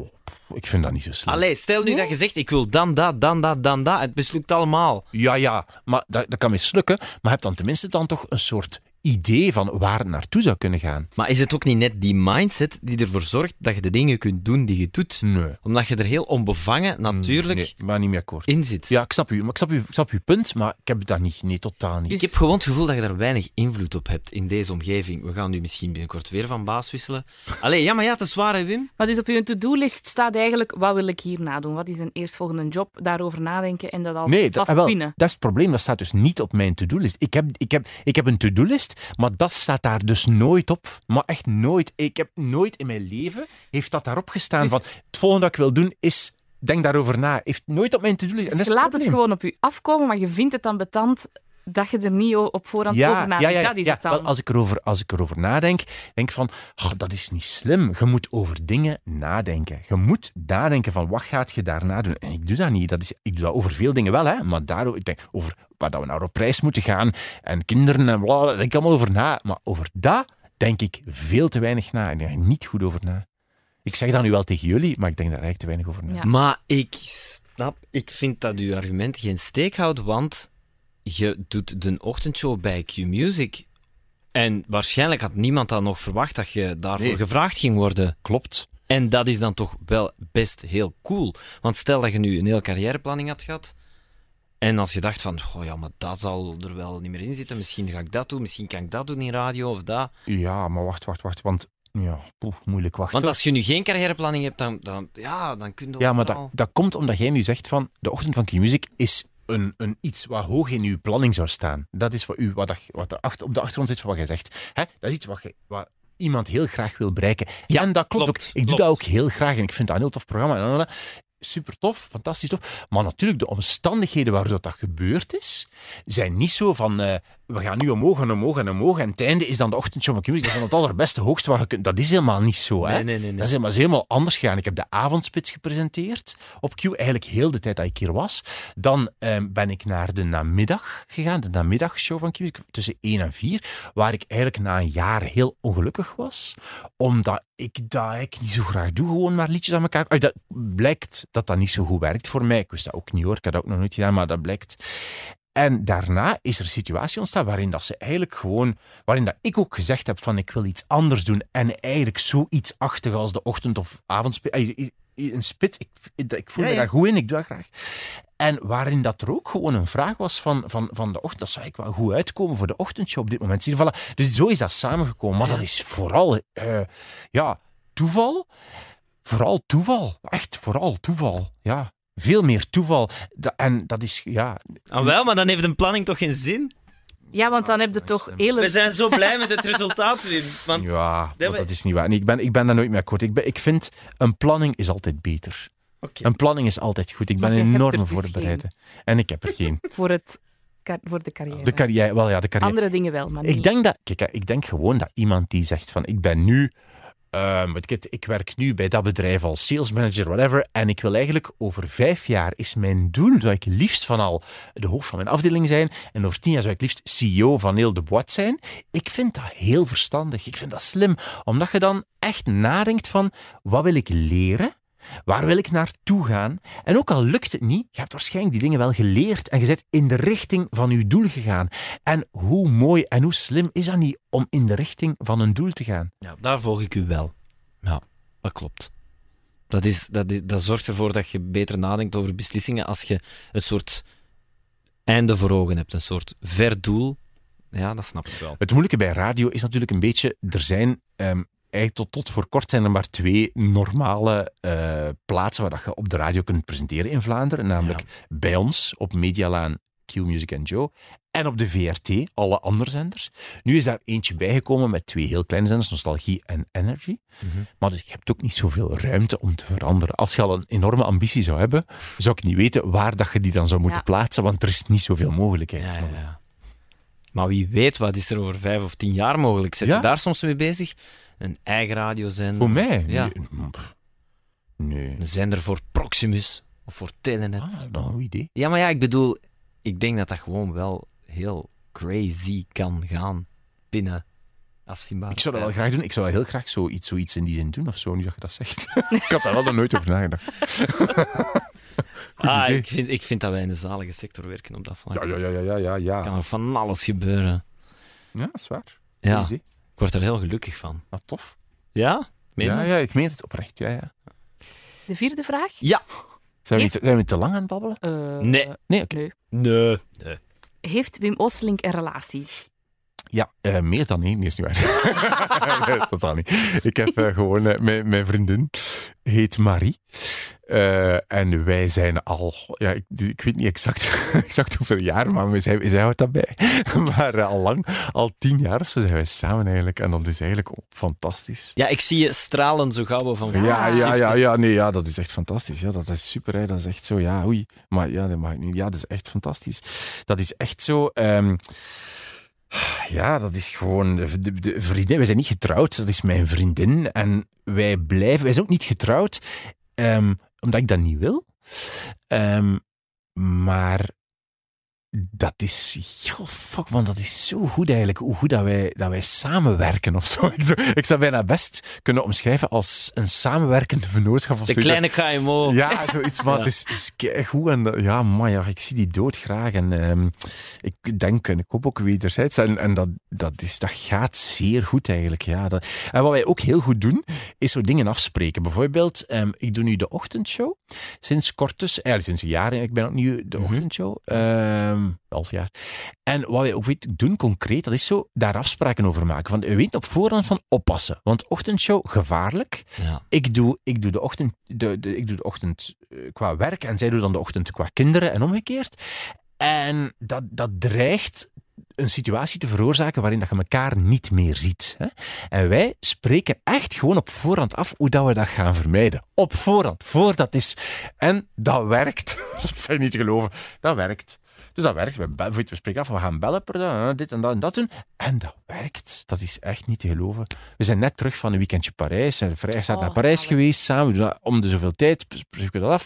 Ik vind dat niet zo slim. Allee, stel nu dat je zegt, ik wil dan dat, dan dat, dan dat. Het mislukt allemaal. Ja, ja, maar dat, dat kan mislukken. Maar heb dan tenminste dan toch een soort idee van waar het naartoe zou kunnen gaan. Maar is het ook niet net die mindset die ervoor zorgt dat je de dingen kunt doen die je doet? Nee. Omdat je er heel onbevangen, natuurlijk, Nee, maar niet meer akkoord. in zit. Ja, ik snap u. Maar ik snap, u, ik snap uw punt, maar ik heb dat niet. Nee, totaal niet. Ik heb gewoon het gevoel dat je daar weinig invloed op hebt in deze omgeving. We gaan nu misschien binnenkort weer van baas wisselen. *laughs* Allee, ja, maar ja, het is waar, hè, Wim. Maar dus op je to-do-list staat eigenlijk, wat wil ik hierna doen? Wat is een eerstvolgende job? Daarover nadenken en dat al Nee, dat, vast ah, wel, dat is het probleem. Dat staat dus niet op mijn to-do-list. Ik heb, ik, heb, ik heb een to-do-list, maar dat staat daar dus nooit op. Maar echt nooit. Ik heb nooit in mijn leven, heeft dat daarop gestaan Dus- van, het volgende dat ik wil doen is denk daarover na. Heeft nooit op mijn to-do-list. En Dus je laat het probleem. gewoon op je afkomen, maar je vindt het dan betant dat je er niet op voorhand over nadenkt. dat is ja. het dan. Wel, als, ik erover, als ik erover nadenk, denk ik van, oh, dat is niet slim. Je moet over dingen nadenken. Je moet nadenken van, wat gaat je daarna doen? En ik doe dat niet. Dat is, ik doe dat over veel dingen wel, hè. maar daarover, ik denk over waar dat we naar op reis moeten gaan en kinderen en bla, daar denk ik allemaal over na. Maar over dat denk ik veel te weinig na. En daar denk ik niet goed over na. Ik zeg dat nu wel tegen jullie, maar ik denk daar eigenlijk te weinig over na. Ja. Maar ik snap, ik vind dat uw argument geen steek houdt, want je doet de ochtendshow bij Q-Music. En waarschijnlijk had niemand dan nog verwacht dat je daarvoor Nee. gevraagd ging worden. Klopt. En dat is dan toch wel best heel cool. Want stel dat je nu een hele carrièreplanning had gehad. En als je dacht van, goh ja, maar dat zal er wel niet meer in zitten. Misschien ga ik dat doen, misschien kan ik dat doen in radio of dat. Ja, maar wacht, wacht, wacht. Want, ja, moeilijk wachten. Want als je nu geen carrièreplanning hebt, dan, dan, ja, dan kun je Ja, maar dat, dat komt omdat jij nu zegt van de ochtend van Q-Music is een, een iets wat hoog in uw planning zou staan. Dat is wat, u, wat, dat- wat er achter, op de achtergrond zit van wat jij zegt. Hè? Dat is iets wat, je- wat iemand heel graag wil bereiken. Ja, en dat klopt, klopt, ook. Ik doe dat ook heel graag en ik vind dat een heel tof programma. Super tof, fantastisch tof. Maar natuurlijk, de omstandigheden waardoor dat gebeurd is, zijn niet zo van eh, we gaan nu omhoog en omhoog en omhoog en het einde is dan de ochtendshow van Q-Music. Dat is dan het allerbeste, hoogste wat je kunt. Dat is helemaal niet zo. Hè? Nee, nee, nee. nee. Dat is helemaal, is helemaal anders gegaan. Ik heb de avondspits gepresenteerd op Q, eigenlijk heel de tijd dat ik hier was. Dan ehm, ben ik naar de namiddag gegaan, de namiddagshow van Q, tussen 1 en 4, waar ik eigenlijk na een jaar heel ongelukkig was, omdat ik dat ik niet zo graag doe, gewoon maar liedjes aan elkaar. Dat blijkt dat dat niet zo goed werkt voor mij. Ik wist dat ook niet hoor, ik had dat ook nog nooit gedaan, maar dat blijkt. En daarna is er een situatie ontstaan waarin dat ze eigenlijk gewoon, waarin dat ik ook gezegd heb van ik wil iets anders doen en eigenlijk zoiets achtig als de ochtend- of avondspit, eh, een spit, ik, ik voel Ja, me daar goed in, ik doe dat graag. En waarin dat er ook gewoon een vraag was van, van, van de ochtend, dat zou ik wel goed uitkomen voor de ochtendshow op dit moment. Voilà. Dus zo is dat samengekomen. Maar dat is vooral eh, ja, toeval. Vooral toeval. Echt vooral toeval. Ja, veel meer toeval. Da- en dat is, ja... Ah, wel, maar dan heeft een planning toch geen zin? Ja, want dan heb je toch hele... We zijn zo blij met het resultaat. Want Ja, maar dat is niet waar. Nee, ik, ben, ik ben daar nooit mee akkoord. Ik, ben, ik vind, een planning is altijd beter. Oké. Een planning is altijd goed. Ik ben *laughs* enorm dus voorbereid. En ik heb er geen. *laughs* voor, het, voor de carrière. De carrière, wel ja, de carrière. Andere dingen wel, maar niet. Ik denk, dat, kijk, ik denk gewoon dat iemand die zegt van ik ben nu, ehm, ik, het, ik werk nu bij dat bedrijf als sales manager, whatever, en ik wil eigenlijk over vijf jaar is mijn doel, zou ik liefst van al de hoofd van mijn afdeling zijn, en over tien jaar zou ik liefst CEO van heel de boîte zijn. Ik vind dat heel verstandig. Ik vind dat slim, omdat je dan echt nadenkt van wat wil ik leren? Waar wil ik naartoe gaan? En ook al lukt het niet, je hebt waarschijnlijk die dingen wel geleerd en je bent in de richting van je doel gegaan. En hoe mooi en hoe slim is dat niet om in de richting van een doel te gaan? Ja, daar volg ik u wel. Ja, dat klopt. Dat, is, dat, is, dat zorgt ervoor dat je beter nadenkt over beslissingen als je een soort einde voor ogen hebt, een soort ver doel. Ja, dat snap ik wel. Het moeilijke bij radio is natuurlijk een beetje, er zijn ehm, eigenlijk tot, tot voor kort zijn er maar twee normale eh, plaatsen waar dat je op de radio kunt presenteren in Vlaanderen. Namelijk bij ons op Medialaan, Q Music and Joe. En op de VRT, alle andere zenders. Nu is daar eentje bijgekomen met twee heel kleine zenders, Nostalgie en Energy. Maar dus je hebt ook niet zoveel ruimte om te veranderen. Als je al een enorme ambitie zou hebben, zou ik niet weten waar dat je die dan zou moeten Ja. plaatsen, want er is niet zoveel mogelijkheid. Ja, ja. Maar wie weet, wat is er over vijf of tien jaar mogelijk? Zet Ja. je daar soms mee bezig? Een eigen radiozender? Voor mij? Ja. Nee. pff, Nee. Een zender voor Proximus of voor Telenet? Ah, nou, een idee. Ja, maar ja, ik bedoel, ik denk dat dat gewoon wel heel crazy kan gaan binnen afzienbaar. Ik zou dat wel graag doen. Ik zou wel heel graag zoiets, zoiets in die zin doen of zo, nu dat je dat zegt. *laughs* ik had daar wel nog nooit over nagedacht. *laughs* Ah, ik vind, ik vind dat wij in de zalige sector werken op dat vlak. Ja, ja, ja, ja, ja, ja. kan Ja, er van alles gebeuren. dat is waar. Ja, idee. Ik word er heel gelukkig van. Ah, tof. Ja? Meen Ja, ja, ik meen het oprecht. Ja, ja. De vierde vraag? Ja. Zijn, we niet, zijn we te lang aan het babbelen? Eh, Nee. Nee, oké. nee. Nee. nee. Heeft Wim Oosterlink een relatie? Ja, eh, meer dan één. Nee, is niet waar. *laughs* nee, totaal niet. Ik heb eh, gewoon... eh, mijn, mijn vriendin heet Marie. En wij zijn al, ja, ik, ik weet niet exact, *laughs* exact hoeveel jaar, maar we zijn, zijn dat bij. *laughs* maar al lang, al tien jaar zo zijn wij samen eigenlijk. En dat is eigenlijk fantastisch. Ja, ik zie je stralen zo gauw van. Ja, ja, ja, ja, nee, ja, dat is echt fantastisch. Ja, dat is super, hè. dat is echt zo, ja, oei. Maar ja, dat mag ik niet. Ja, dat is echt fantastisch. Dat is echt zo... ehm, ja, dat is gewoon de, de, vriendin. Wij zijn niet getrouwd, dat is mijn vriendin. En wij blijven... Wij zijn ook niet getrouwd, ehm, omdat ik dat niet wil. Ehm, maar dat is... Goh, fuck man, dat is zo goed eigenlijk. Hoe goed dat wij, dat wij samenwerken of zo. *laughs* Ik, zou- ik zou bijna best kunnen omschrijven als een samenwerkende vernootschap of De kleine KMO. Ja, zoiets, maar *laughs* Ja. het is, is goed. En ja, maar ja, ik zie die dood graag. En ehm, ik denk, en ik hoop ook wederzijds. En, en dat, dat, is, dat gaat zeer goed eigenlijk. Ja, dat, en wat wij ook heel goed doen, is zo dingen afspreken. Bijvoorbeeld, ehm, ik doe nu de ochtendshow. Sinds kort dus, eigenlijk sinds een jaar. Ik ben opnieuw de ochtendshow. Ehm half jaar. En wat wij ook weet, doen concreet, dat is zo daar afspraken over maken. Van, we weten op voorhand van oppassen. Want ochtendshow, gevaarlijk Ja. ik doe, ik doe de ochtend, de, de, ik doe de ochtend eh, qua werk en zij doet dan de ochtend qua kinderen en omgekeerd. En dat, dat dreigt een situatie te veroorzaken waarin dat je elkaar niet meer ziet. Hè? En wij spreken echt gewoon op voorhand af hoe dat we dat gaan vermijden. Op voorhand, voordat is. En dat werkt. *laughs* Dat zijn niet geloven. Dat werkt. Dus dat werkt. We, we spreken af, we gaan bellen per dag, dit en dat en dat doen. En dat werkt. Dat is echt niet te geloven. We zijn net terug van een weekendje Parijs. We zijn vrijdag Oh, naar Parijs geweest samen. We doen dat om de zoveel tijd spreken we dat af.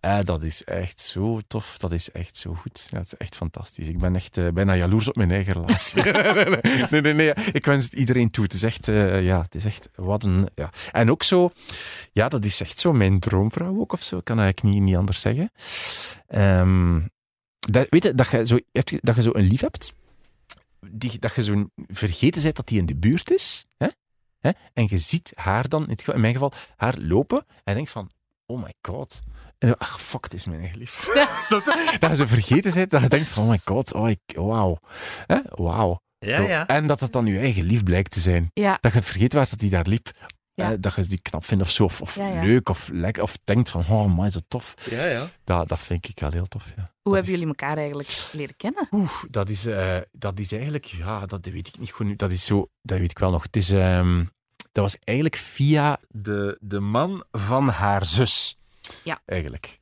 Eh, dat is echt zo tof. Dat is echt zo goed. Dat is echt fantastisch. Ik ben echt eh, bijna jaloers op mijn eigen relatie. *laughs* nee, nee, nee. Ik wens het iedereen toe. Het is echt, eh, ja, het is echt wat een... Ja. En ook zo, ja, dat is echt zo mijn droomvrouw ook of zo. Ik kan eigenlijk niet, niet anders zeggen. Ehm, dat, weet je, dat je, zo, dat je zo een lief hebt, die, dat je zo vergeten bent dat die in de buurt is, hè? Hè? en je ziet haar dan, in, het geval- in mijn geval, haar lopen, en je denkt van, oh my god. En dan, ach, fuck, het is mijn eigen lief. *laughs* *laughs* Dat je zo vergeten bent, dat je denkt van, oh my god, oh, ik, wauw. Hè? Wauw. Ja, ja. En dat het dan je eigen lief blijkt te zijn. Ja, Dat je vergeet waar dat die daar liep. Ja. Dat je die knap vindt of zo, of, of Ja, ja. leuk, of lekker, of denkt van, oh man, zo tof. Ja, ja. Dat, dat vind ik wel heel tof, ja. hoe Dat hebben is- jullie elkaar eigenlijk leren kennen? Oeh, dat is, eh, dat is eigenlijk, ja, dat weet ik niet goed. nu. Dat is zo, dat weet ik wel nog. Het is, ehm, dat was eigenlijk via de, de man van haar zus. Ja. Eigenlijk.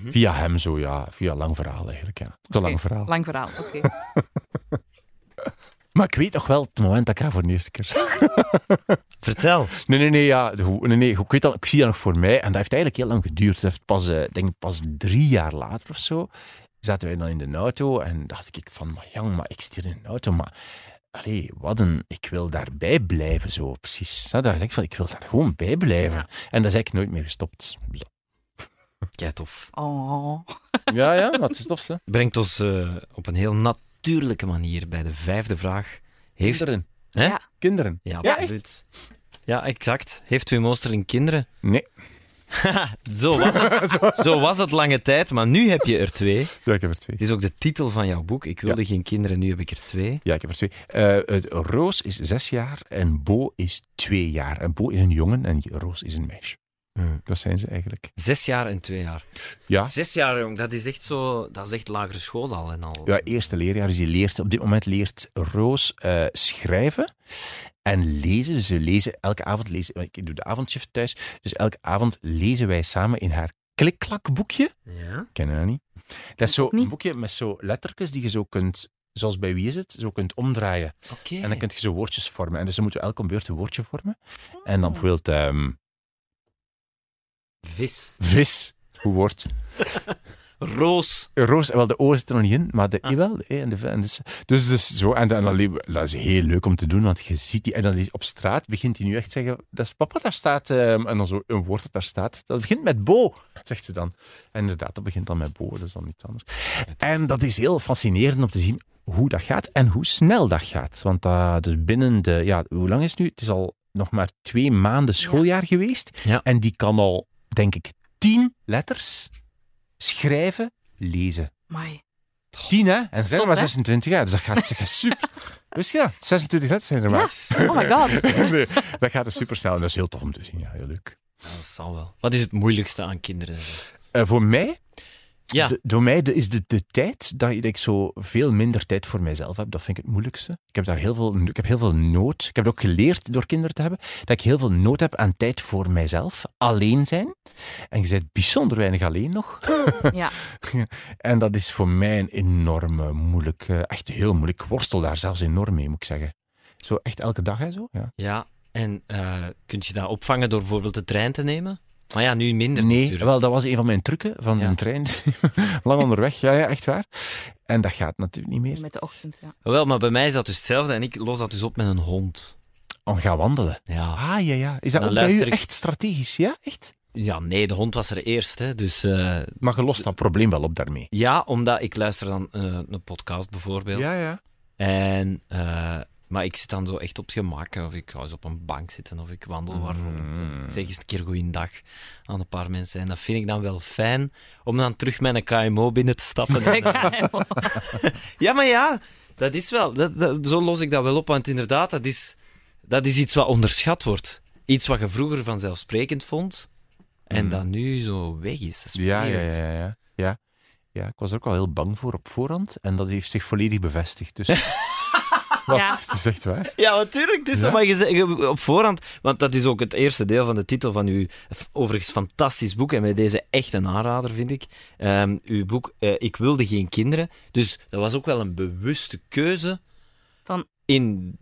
Mhm. Via hem zo, ja. Via lang verhaal eigenlijk, ja. Te lang verhaal. Lang verhaal, oké. *laughs* Maar ik weet nog wel het moment dat ik haar voor de eerste keer *laughs* Vertel. Nee, nee, nee, ja. de- hoe- Nee, nee, ik, weet dat, ik zie dat nog voor mij. En dat heeft eigenlijk heel lang geduurd. Dat heeft pas, eh, ik denk pas drie jaar later of zo, zaten wij dan in de auto en dacht ik van, maar jong, maar ik stier in een auto, maar allee, wat een, ik wil daarbij blijven, zo precies. Daar dacht ik van, ik wil daar gewoon bij blijven. Ja. En dat is eigenlijk nooit meer gestopt. Kijk, tof. Ja, Oh. ja, dat is tof, hè. Brengt ons eh, op een heel natuurlijke manier bij de vijfde vraag. Heeft... Kinderen. Hè? Ja. Kinderen. Ja, Ja, absoluut. Ja, exact. Heeft Wim Oosterling kinderen? Nee. *laughs* Zo was, het, *laughs* zo was het lange tijd, maar nu heb je er twee. Ja, ik heb er twee. Het is ook de titel van jouw boek. Ik wilde geen kinderen, nu heb ik er twee. Ja, ik heb er twee. Eh, het, Roos is zes jaar en Bo is twee jaar. En Bo is een jongen en Roos is een meisje. Hmm. Dat zijn ze eigenlijk. Zes jaar en twee jaar. Ja. Zes jaar, jong, dat is echt zo... Dat is echt lagere school al en al. Ja, eerste leerjaar. Dus je leert, op dit moment leert Roos eh, schrijven en lezen. Dus we lezen elke avond, lezen, ik doe de avondshift thuis, dus elke avond lezen wij samen in haar klikklakboekje. Ja? Ken je dat niet? Dat is zo ook niet. een boekje met zo lettertjes die je zo kunt, zoals bij Wie is het, zo kunt omdraaien. Oké. En dan kun je zo woordjes vormen. En dus dan moeten we elke beurt een woordje vormen. En dan bijvoorbeeld ehm, Vis. vis. Goed woord. *laughs* Roos. Roos, wel, de O zit er nog niet in, maar de I wel. En de, V- en dus, dus, dus zo, en dan, dat is heel leuk om te doen, want je ziet die, en dan is op straat begint hij nu echt te zeggen, dat is papa, daar staat, ehm, en dan zo een woord dat daar staat, dat begint met Bo, zegt ze dan. En inderdaad, dat begint dan met Bo, dat is dan iets anders. En dat is heel fascinerend om te zien hoe dat gaat en hoe snel dat gaat. Want dat, dus binnen de, ja, hoe lang is het nu? Het is al nog maar twee maanden schooljaar geweest. Ja. En die kan al, denk ik, tien letters schrijven, lezen. Mai. Tien, hè? En zijn er hè? 26 jaar, dus dat gaat, dat gaat *laughs* super. Wist je dat? 26 letters zijn er maar. Yes. Oh my god. *laughs* nee, dat gaat dus super snel en dat is heel tof om te zien. Ja, heel leuk. Ja, dat zal wel. Wat is het moeilijkste aan kinderen? Eh, voor mij Ja, De, door mij de- is de, de tijd dat ik zo veel minder tijd voor mijzelf heb, dat vind ik het moeilijkste. Ik heb daar heel veel, ik heb heel veel nood. Ik heb het ook geleerd door kinderen te hebben, dat ik heel veel nood heb aan tijd voor mijzelf. Alleen zijn. En je bent bijzonder weinig alleen nog. *laughs* Ja. *laughs* En dat is voor mij een enorm moeilijk, echt heel moeilijk. Ik worstel daar zelfs enorm mee, moet ik zeggen. Zo echt elke dag en zo, ja. ja. En eh kun je dat opvangen door bijvoorbeeld de trein te nemen? Maar ja, nu minder Nee, natuurlijk. wel, dat was een van mijn trucken van Ja. de trein. *laughs* Lang onderweg, ja, ja, echt waar. En dat gaat natuurlijk niet meer. Met de ochtend, ja. Wel, maar bij mij is dat dus hetzelfde en ik los dat dus op met een hond. Om gaan wandelen. Ja. Ah, ja, ja. Is dat ook bij u ik- echt strategisch? Ja, echt? ja, nee, de hond was er eerst. Hè, dus eh, Maar je lost dat probleem wel op daarmee. ja, omdat ik luister dan eh, een podcast bijvoorbeeld. ja. En, eh, maar ik zit dan zo echt op het gemak. Of ik ga eens op een bank zitten of ik wandel waar rond. Mm. Ik zeg eens een keer goeiedag aan een paar mensen. En dat vind ik dan wel fijn om dan terug met een KMO binnen te stappen. *laughs* ja, maar ja, dat is wel. Dat, dat- zo los ik dat wel op. Want inderdaad, dat is, dat is iets wat onderschat wordt. Iets wat je vroeger vanzelfsprekend vond. En Mm. dat nu zo weg is. Dat is Ja, ja, ja, ja, ja. Ja, ik was er ook al heel bang voor op voorhand. En dat heeft zich volledig bevestigd. Dus... *laughs* Wat? Ja. Het is echt waar. Ja, natuurlijk. Het is Ja. maar je op voorhand, want dat is ook het eerste deel van de titel van uw overigens fantastisch boek. En bij deze echt een aanrader, vind ik. Ehm, uw boek eh, Ik wilde geen kinderen. Dus dat was ook wel een bewuste keuze Van- in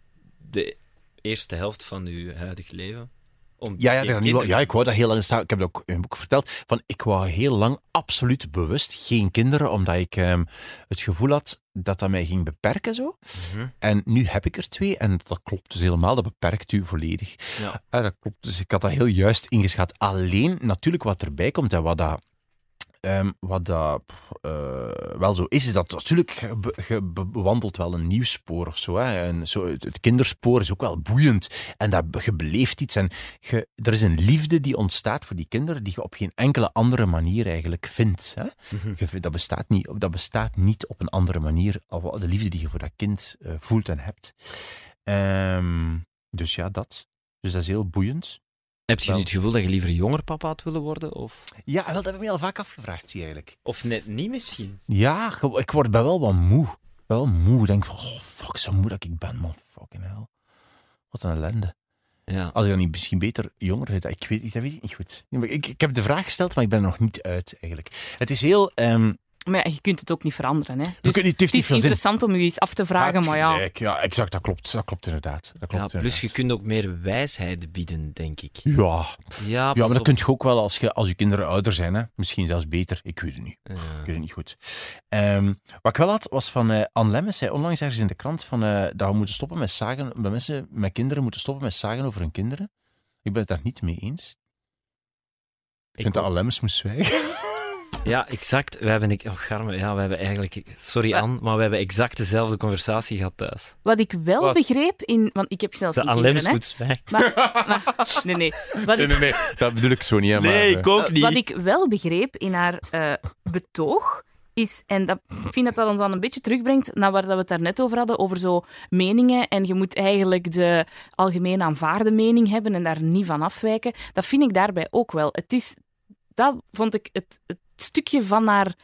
de eerste helft van uw huidig leven. Om Ja, ja, niet, ja, ik wou dat heel lang staan. Ik heb dat ook in mijn boek verteld. Van, ik wou heel lang absoluut bewust geen kinderen, omdat ik ehm, het gevoel had dat dat mij ging beperken. Zo. Mhm. En nu heb ik er twee en dat klopt dus helemaal. Dat beperkt u volledig. Ja. Ja, dat klopt. Dus ik had dat heel juist ingeschat. Alleen, natuurlijk, wat erbij komt en wat dat. Ehm, wat dat eh, wel zo is, is dat natuurlijk, je, be- je be- bewandelt wel een nieuw spoor of zo. Hè. En zo het, het kinderspoor is ook wel boeiend. En dat, je beleeft iets. En je, er is een liefde die ontstaat voor die kinderen die je op geen enkele andere manier eigenlijk vindt. Hè. Mhm. Je dat, bestaat niet, dat bestaat niet op een andere manier. al- De liefde die je voor dat kind eh, voelt en hebt. Ehm, dus ja, dat. Dus dat is heel boeiend. Heb je nu het gevoel dat je liever jonger papa had willen worden? Of, Ja, wel, dat heb ik me al vaak afgevraagd, zie eigenlijk. of net niet misschien? Ja, ik word ben wel wat moe. Wel moe. Ik denk van, oh, fuck, zo moe dat ik ben, man. Fucking hell. Wat een ellende. Ja. Als ik dan niet misschien beter jonger ik weet, dat weet ik niet goed. Ik, ik heb de vraag gesteld, maar ik ben er nog niet uit, eigenlijk. Het is heel... ehm, Maar ja, je kunt het ook niet veranderen. Hè. Dus kunt niet- het heeft het niet is zin. interessant om je eens af te vragen, maar ja. ja, exact, dat klopt. Dat klopt inderdaad. Dat Ja, klopt plus je kunt ook meer wijsheid bieden, denk ik. Ja, Ja, ja maar dat op. kun je ook wel als je, als je kinderen ouder zijn. Hè? Misschien zelfs beter. Ik weet het niet. Ja. Ik weet het niet goed. Ehm, wat ik wel had, was van eh Anne Lemmens, zei onlangs ergens in de krant van, eh, dat we moeten stoppen met zagen, dat mensen met kinderen moeten stoppen met zagen over hun kinderen. Ik ben het daar niet mee eens. Ik vind dat. Anne Lemmens moest zwijgen. *laughs* Ja, exact. We hebben, ik, oh, Garme, ja, we hebben eigenlijk, sorry? Anne, maar we hebben exact dezelfde conversatie gehad thuis. Wat ik wel Wat? begreep in... Want ik heb zelf De geen Anne kinderen. Maar, maar- *laughs* nee, nee. Wat Nee, ik, nee, nee. Dat bedoel ik zo niet. Hè, maar, Nee, eh, ik ook eh, niet. wat ik wel begreep in haar eh, betoog is, en dat, ik vind dat dat ons dan een beetje terugbrengt naar waar dat we het daarnet over hadden, over zo meningen. En je moet eigenlijk de algemeen aanvaarde mening hebben en daar niet van afwijken. Dat vind ik daarbij ook wel. Het is, dat vond ik het, het stukje van haar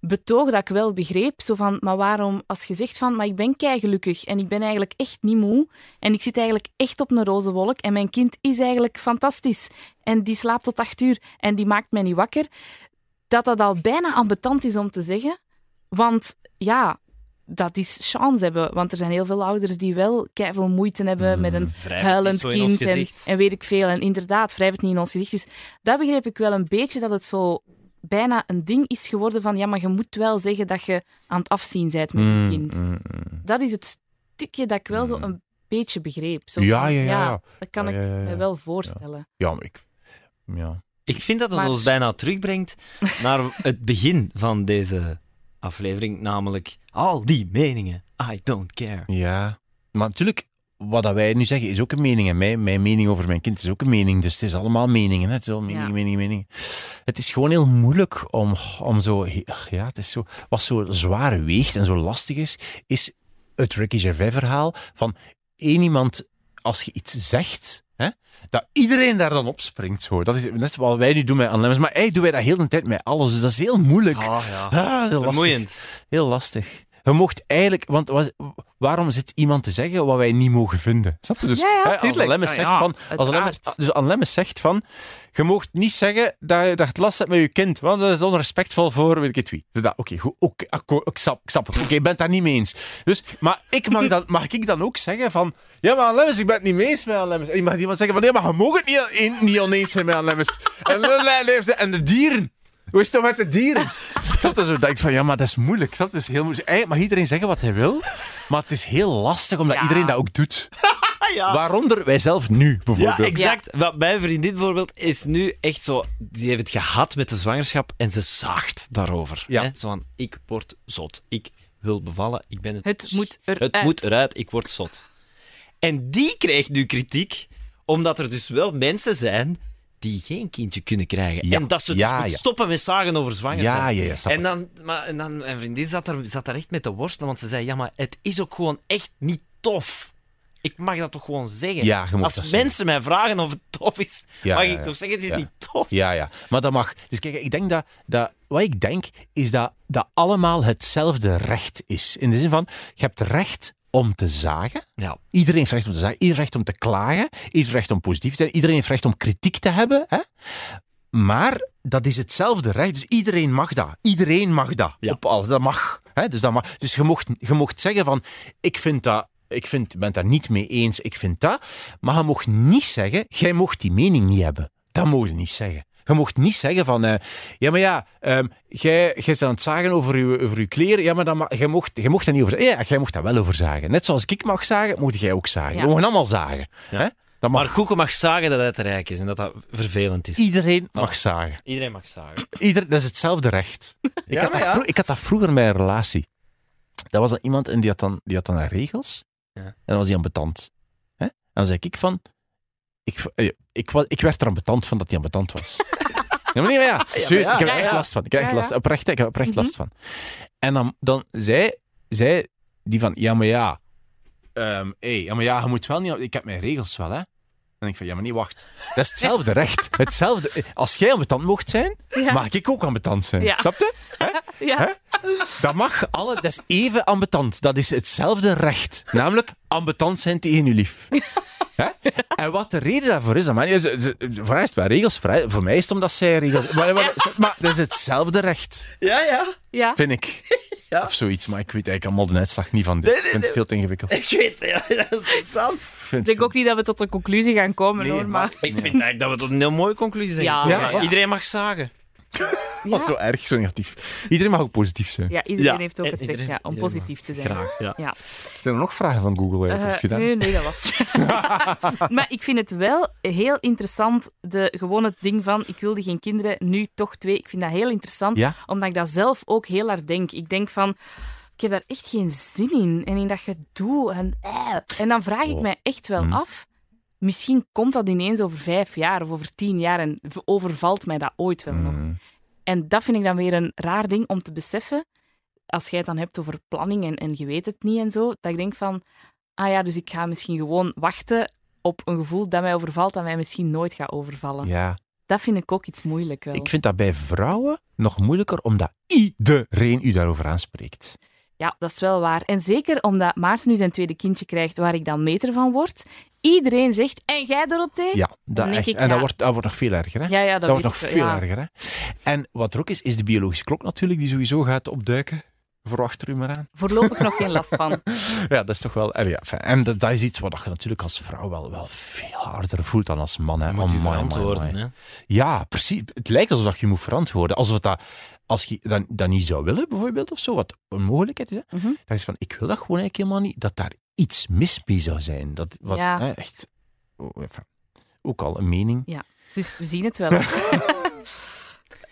betoog dat ik wel begreep. Zo van, maar waarom, als je zegt van, maar ik ben keigelukkig en ik ben eigenlijk echt niet moe en ik zit eigenlijk echt op een roze wolk en mijn kind is eigenlijk fantastisch en die slaapt tot acht uur en die maakt mij niet wakker, dat dat al bijna ambetant is om te zeggen. Want ja, dat is chance hebben. Want er zijn heel veel ouders die wel veel moeite hebben met een huilend kind en weet ik veel. En inderdaad, wrijf het niet in ons gezicht. Dus dat begreep ik wel een beetje, dat het zo bijna een ding is geworden van ja, maar je moet wel zeggen dat je aan het afzien bent met je mm, kind. mm, mm. Dat is het stukje dat ik wel zo een beetje begreep. Zo Ja, ja, ja, ja. Dat kan Ja, ik ja, ja, me wel voorstellen. Ja, maar ik... Ja. Ik vind dat het Maar- ons bijna terugbrengt *laughs* naar het begin van deze aflevering, namelijk al die meningen. I don't care. ja. Maar natuurlijk, wat dat wij nu zeggen, is ook een mening. En mijn, mijn mening over mijn kind is ook een mening. Dus het is allemaal meningen. Hè? Het is al mening, Ja. mening, mening. Het is gewoon heel moeilijk om, om zo... Ja, het is zo... Wat zo zwaar weegt en zo lastig is, is het Ricky Gervais-verhaal van één iemand... Als je iets zegt, hè, dat iedereen daar dan opspringt. Zo. Dat is net wat wij nu doen met Anlems. Maar eigenlijk doen wij dat heel de tijd met alles. Dus dat is heel moeilijk. Ah, ja. Ah, heel lastig. Heel lastig. Je mocht eigenlijk, want was- waarom zit iemand te zeggen wat wij niet mogen vinden? Snap je? Dus Ja, ja, hè, als. Lemmes zegt ja, van, als Lemmes, uiteraard. dus Lemmes zegt van, je mocht niet zeggen dat je, dat last hebt met je kind, want dat is onrespectvol voor weet ik het wie. Dus dat, Oké, goed, oké, akkoord, ik snap, ik snap het. Oké, ik ben het daar niet mee eens. Dus, maar ik mag, dan, mag ik dan ook zeggen van, ja, maar Lemmes, ik ben het niet mee eens met Lemmes. En je mag iemand zeggen van, ja, maar je mag het niet, niet oneens zijn met Lemmes. En, en de dieren. Hoe is het dan met de dieren? Snap je zo? Dat ik van, ja, maar dat is moeilijk. Snap je? Het is heel moeilijk. Eigenlijk mag iedereen zeggen wat hij wil, maar het is heel lastig omdat Ja. iedereen dat ook doet. *laughs* ja. Waaronder wij zelf nu, Ja, bijvoorbeeld. exact. Wat Mijn vriendin bijvoorbeeld is nu echt zo... Die heeft het gehad met de zwangerschap en ze zaagt daarover. Ja. Hè? Zo van, ik word zot. Ik wil bevallen, ik ben het... Het moet eruit. Het moet eruit, ik word zot. En die krijgt nu kritiek, omdat er dus wel mensen zijn die geen kindje kunnen krijgen. Ja. En dat ze dus Ja, moet ja. stoppen met zagen over zwangerschap. Ja, ja, En dan, maar, en dan, mijn vriendin zat, er, zat daar echt met te worstelen, want ze zei, ja, maar het is ook gewoon echt niet tof. Ik mag dat toch gewoon zeggen? Ja, Als mensen zeggen. mij vragen of het tof is, Ja, mag ik ja. toch zeggen, het is niet tof. Ja, ja. Maar dat mag. Dus kijk, ik denk dat, dat... Wat ik denk, is dat dat allemaal hetzelfde recht is. In de zin van, je hebt recht om te zagen. Ja. Iedereen heeft recht om te zagen. Iedereen heeft recht om te klagen. Iedereen heeft recht om positief te zijn. Iedereen heeft recht om kritiek te hebben. Hè? Maar dat is hetzelfde recht. Dus iedereen mag dat. Iedereen mag dat. Ja. Op alles. Dat mag. Hè? Dus, dat mag. dus je, mocht, je mocht zeggen van, ik vind dat... Ik vind, ben het daar niet mee eens, ik vind dat. Maar je mocht niet zeggen, jij mocht die mening niet hebben. Dat mocht je niet zeggen. Je mocht niet zeggen van, eh, ja, maar ja, ehm, jij, jij bent aan het zagen over je, over uw kleren, ja, maar dan, jij, mocht, jij mocht daar niet over zeggen. Ja, jij mocht daar wel over zagen. Net zoals ik mag zagen, moet jij ook zagen. Ja. We mogen allemaal zagen. Ja. Hè? Dat mag, Maar Koeken mag zagen dat het rijk is en dat dat vervelend is. iedereen mag Oh. zagen. Iedereen mag zagen. Ieder, dat is hetzelfde recht. *laughs* ik, had dat ik had dat vroeger bij een relatie. Dat was dan iemand en die had dan, die had dan regels. Ja. En dan was hij ambetant. Hè? En dan zei ik van... Ik, eh, ik, ik werd er ambetant van dat hij ambetant was. *laughs* ja, maar nee, maar ja. Serieus, ik heb er echt last van. Ik heb echt last, oprecht, ik heb er oprecht Mhm. last van. En dan, dan zei, zei die van... Ja, maar ja... ehm, hey, ja, maar ja, je moet wel niet... Ik heb mijn regels wel, hè. En ik van, ja, maar nee, wacht. Dat is hetzelfde recht. Hetzelfde. Als jij ambetant mocht zijn, Ja. mag ik ook ambetant zijn. Ja. Snap je? *laughs* Ja. Hè? Dat mag alle, dat is even ambetant. Dat is hetzelfde recht. Namelijk ambetant zijn tegen je lief. *laughs* Hè? En wat de reden daarvoor is, dat is, is- voor mij is het wel regels, voor mij is het omdat zij regels... Maar, maar, maar dat is hetzelfde recht, Ja, ja. Ja. vind ik. Ja. Of zoiets, maar ik weet eigenlijk allemaal de uitslag niet van dit. Nee, ik nee, vind het veel te ingewikkeld. *laughs* Ik weet het, *laughs* ja, dat is interessant. Ik denk ook niet dat we tot een conclusie gaan komen, Nee, hoor. maar- Maar, Ik vind eigenlijk dat we tot een heel mooie conclusie zijn. Ja. gekomen. Ja, ja. Iedereen mag zagen. Wat zo erg, zo negatief. Iedereen mag ook positief zijn. ja, iedereen Ja. heeft ook het recht iedereen- ja, om positief te zijn. Graag, ja. Ja. Zijn er nog vragen van Google? Eh, daar? nee, nee, dat was. *laughs* maar ik vind het wel heel interessant, de gewone ding van ik wilde geen kinderen, nu toch twee. Ik vind dat heel interessant, Ja? omdat ik dat zelf ook heel hard denk. Ik denk van, ik heb daar echt geen zin in. En in dat gedoe. En, eh. en dan vraag ik Oh. mij echt wel Hm. af, misschien komt dat ineens over vijf jaar of over tien jaar en overvalt mij dat ooit wel nog. Mm. En dat vind ik dan weer een raar ding om te beseffen. Als jij het dan hebt over planning en, en je weet het niet en zo. Dat ik denk van, ah ja, dus ik ga misschien gewoon wachten op een gevoel dat mij overvalt, dat mij misschien nooit gaat overvallen. Ja. Dat vind ik ook iets moeilijk wel. Ik vind dat bij vrouwen nog moeilijker, omdat iedereen u daarover aanspreekt. Ja, dat is wel waar. En zeker omdat Maarten nu zijn tweede kindje krijgt, waar ik dan meter van word. Iedereen zegt, en jij Dorothee? Ja, dat echt. ik, en dat wordt, dat wordt nog veel erger. Hè? ja, ja, dat, dat wordt nog veel ja. erger. Hè? En wat er ook is, is de biologische klok natuurlijk, die sowieso gaat opduiken. Voor achter u maar aan. Voorlopig nog geen last van. *laughs* Ja, dat is toch wel... eh, Ja, en dat, dat is iets wat je natuurlijk als vrouw wel, wel veel harder voelt dan als man. Hè? Je moet Amai, amai, verantwoorden. amai. Hè? Ja, precies. Het lijkt alsof je moet verantwoorden. Alsof dat, als je dat, dat niet zou willen, bijvoorbeeld, of zo, wat een mogelijkheid is, hè? Mhm. dan is van, ik wil dat gewoon eigenlijk helemaal niet, dat daar iets mis mee zou zijn. Dat, wat, Ja. hè, echt, oh, enfin, ook al een mening. Dus we zien het wel. *laughs*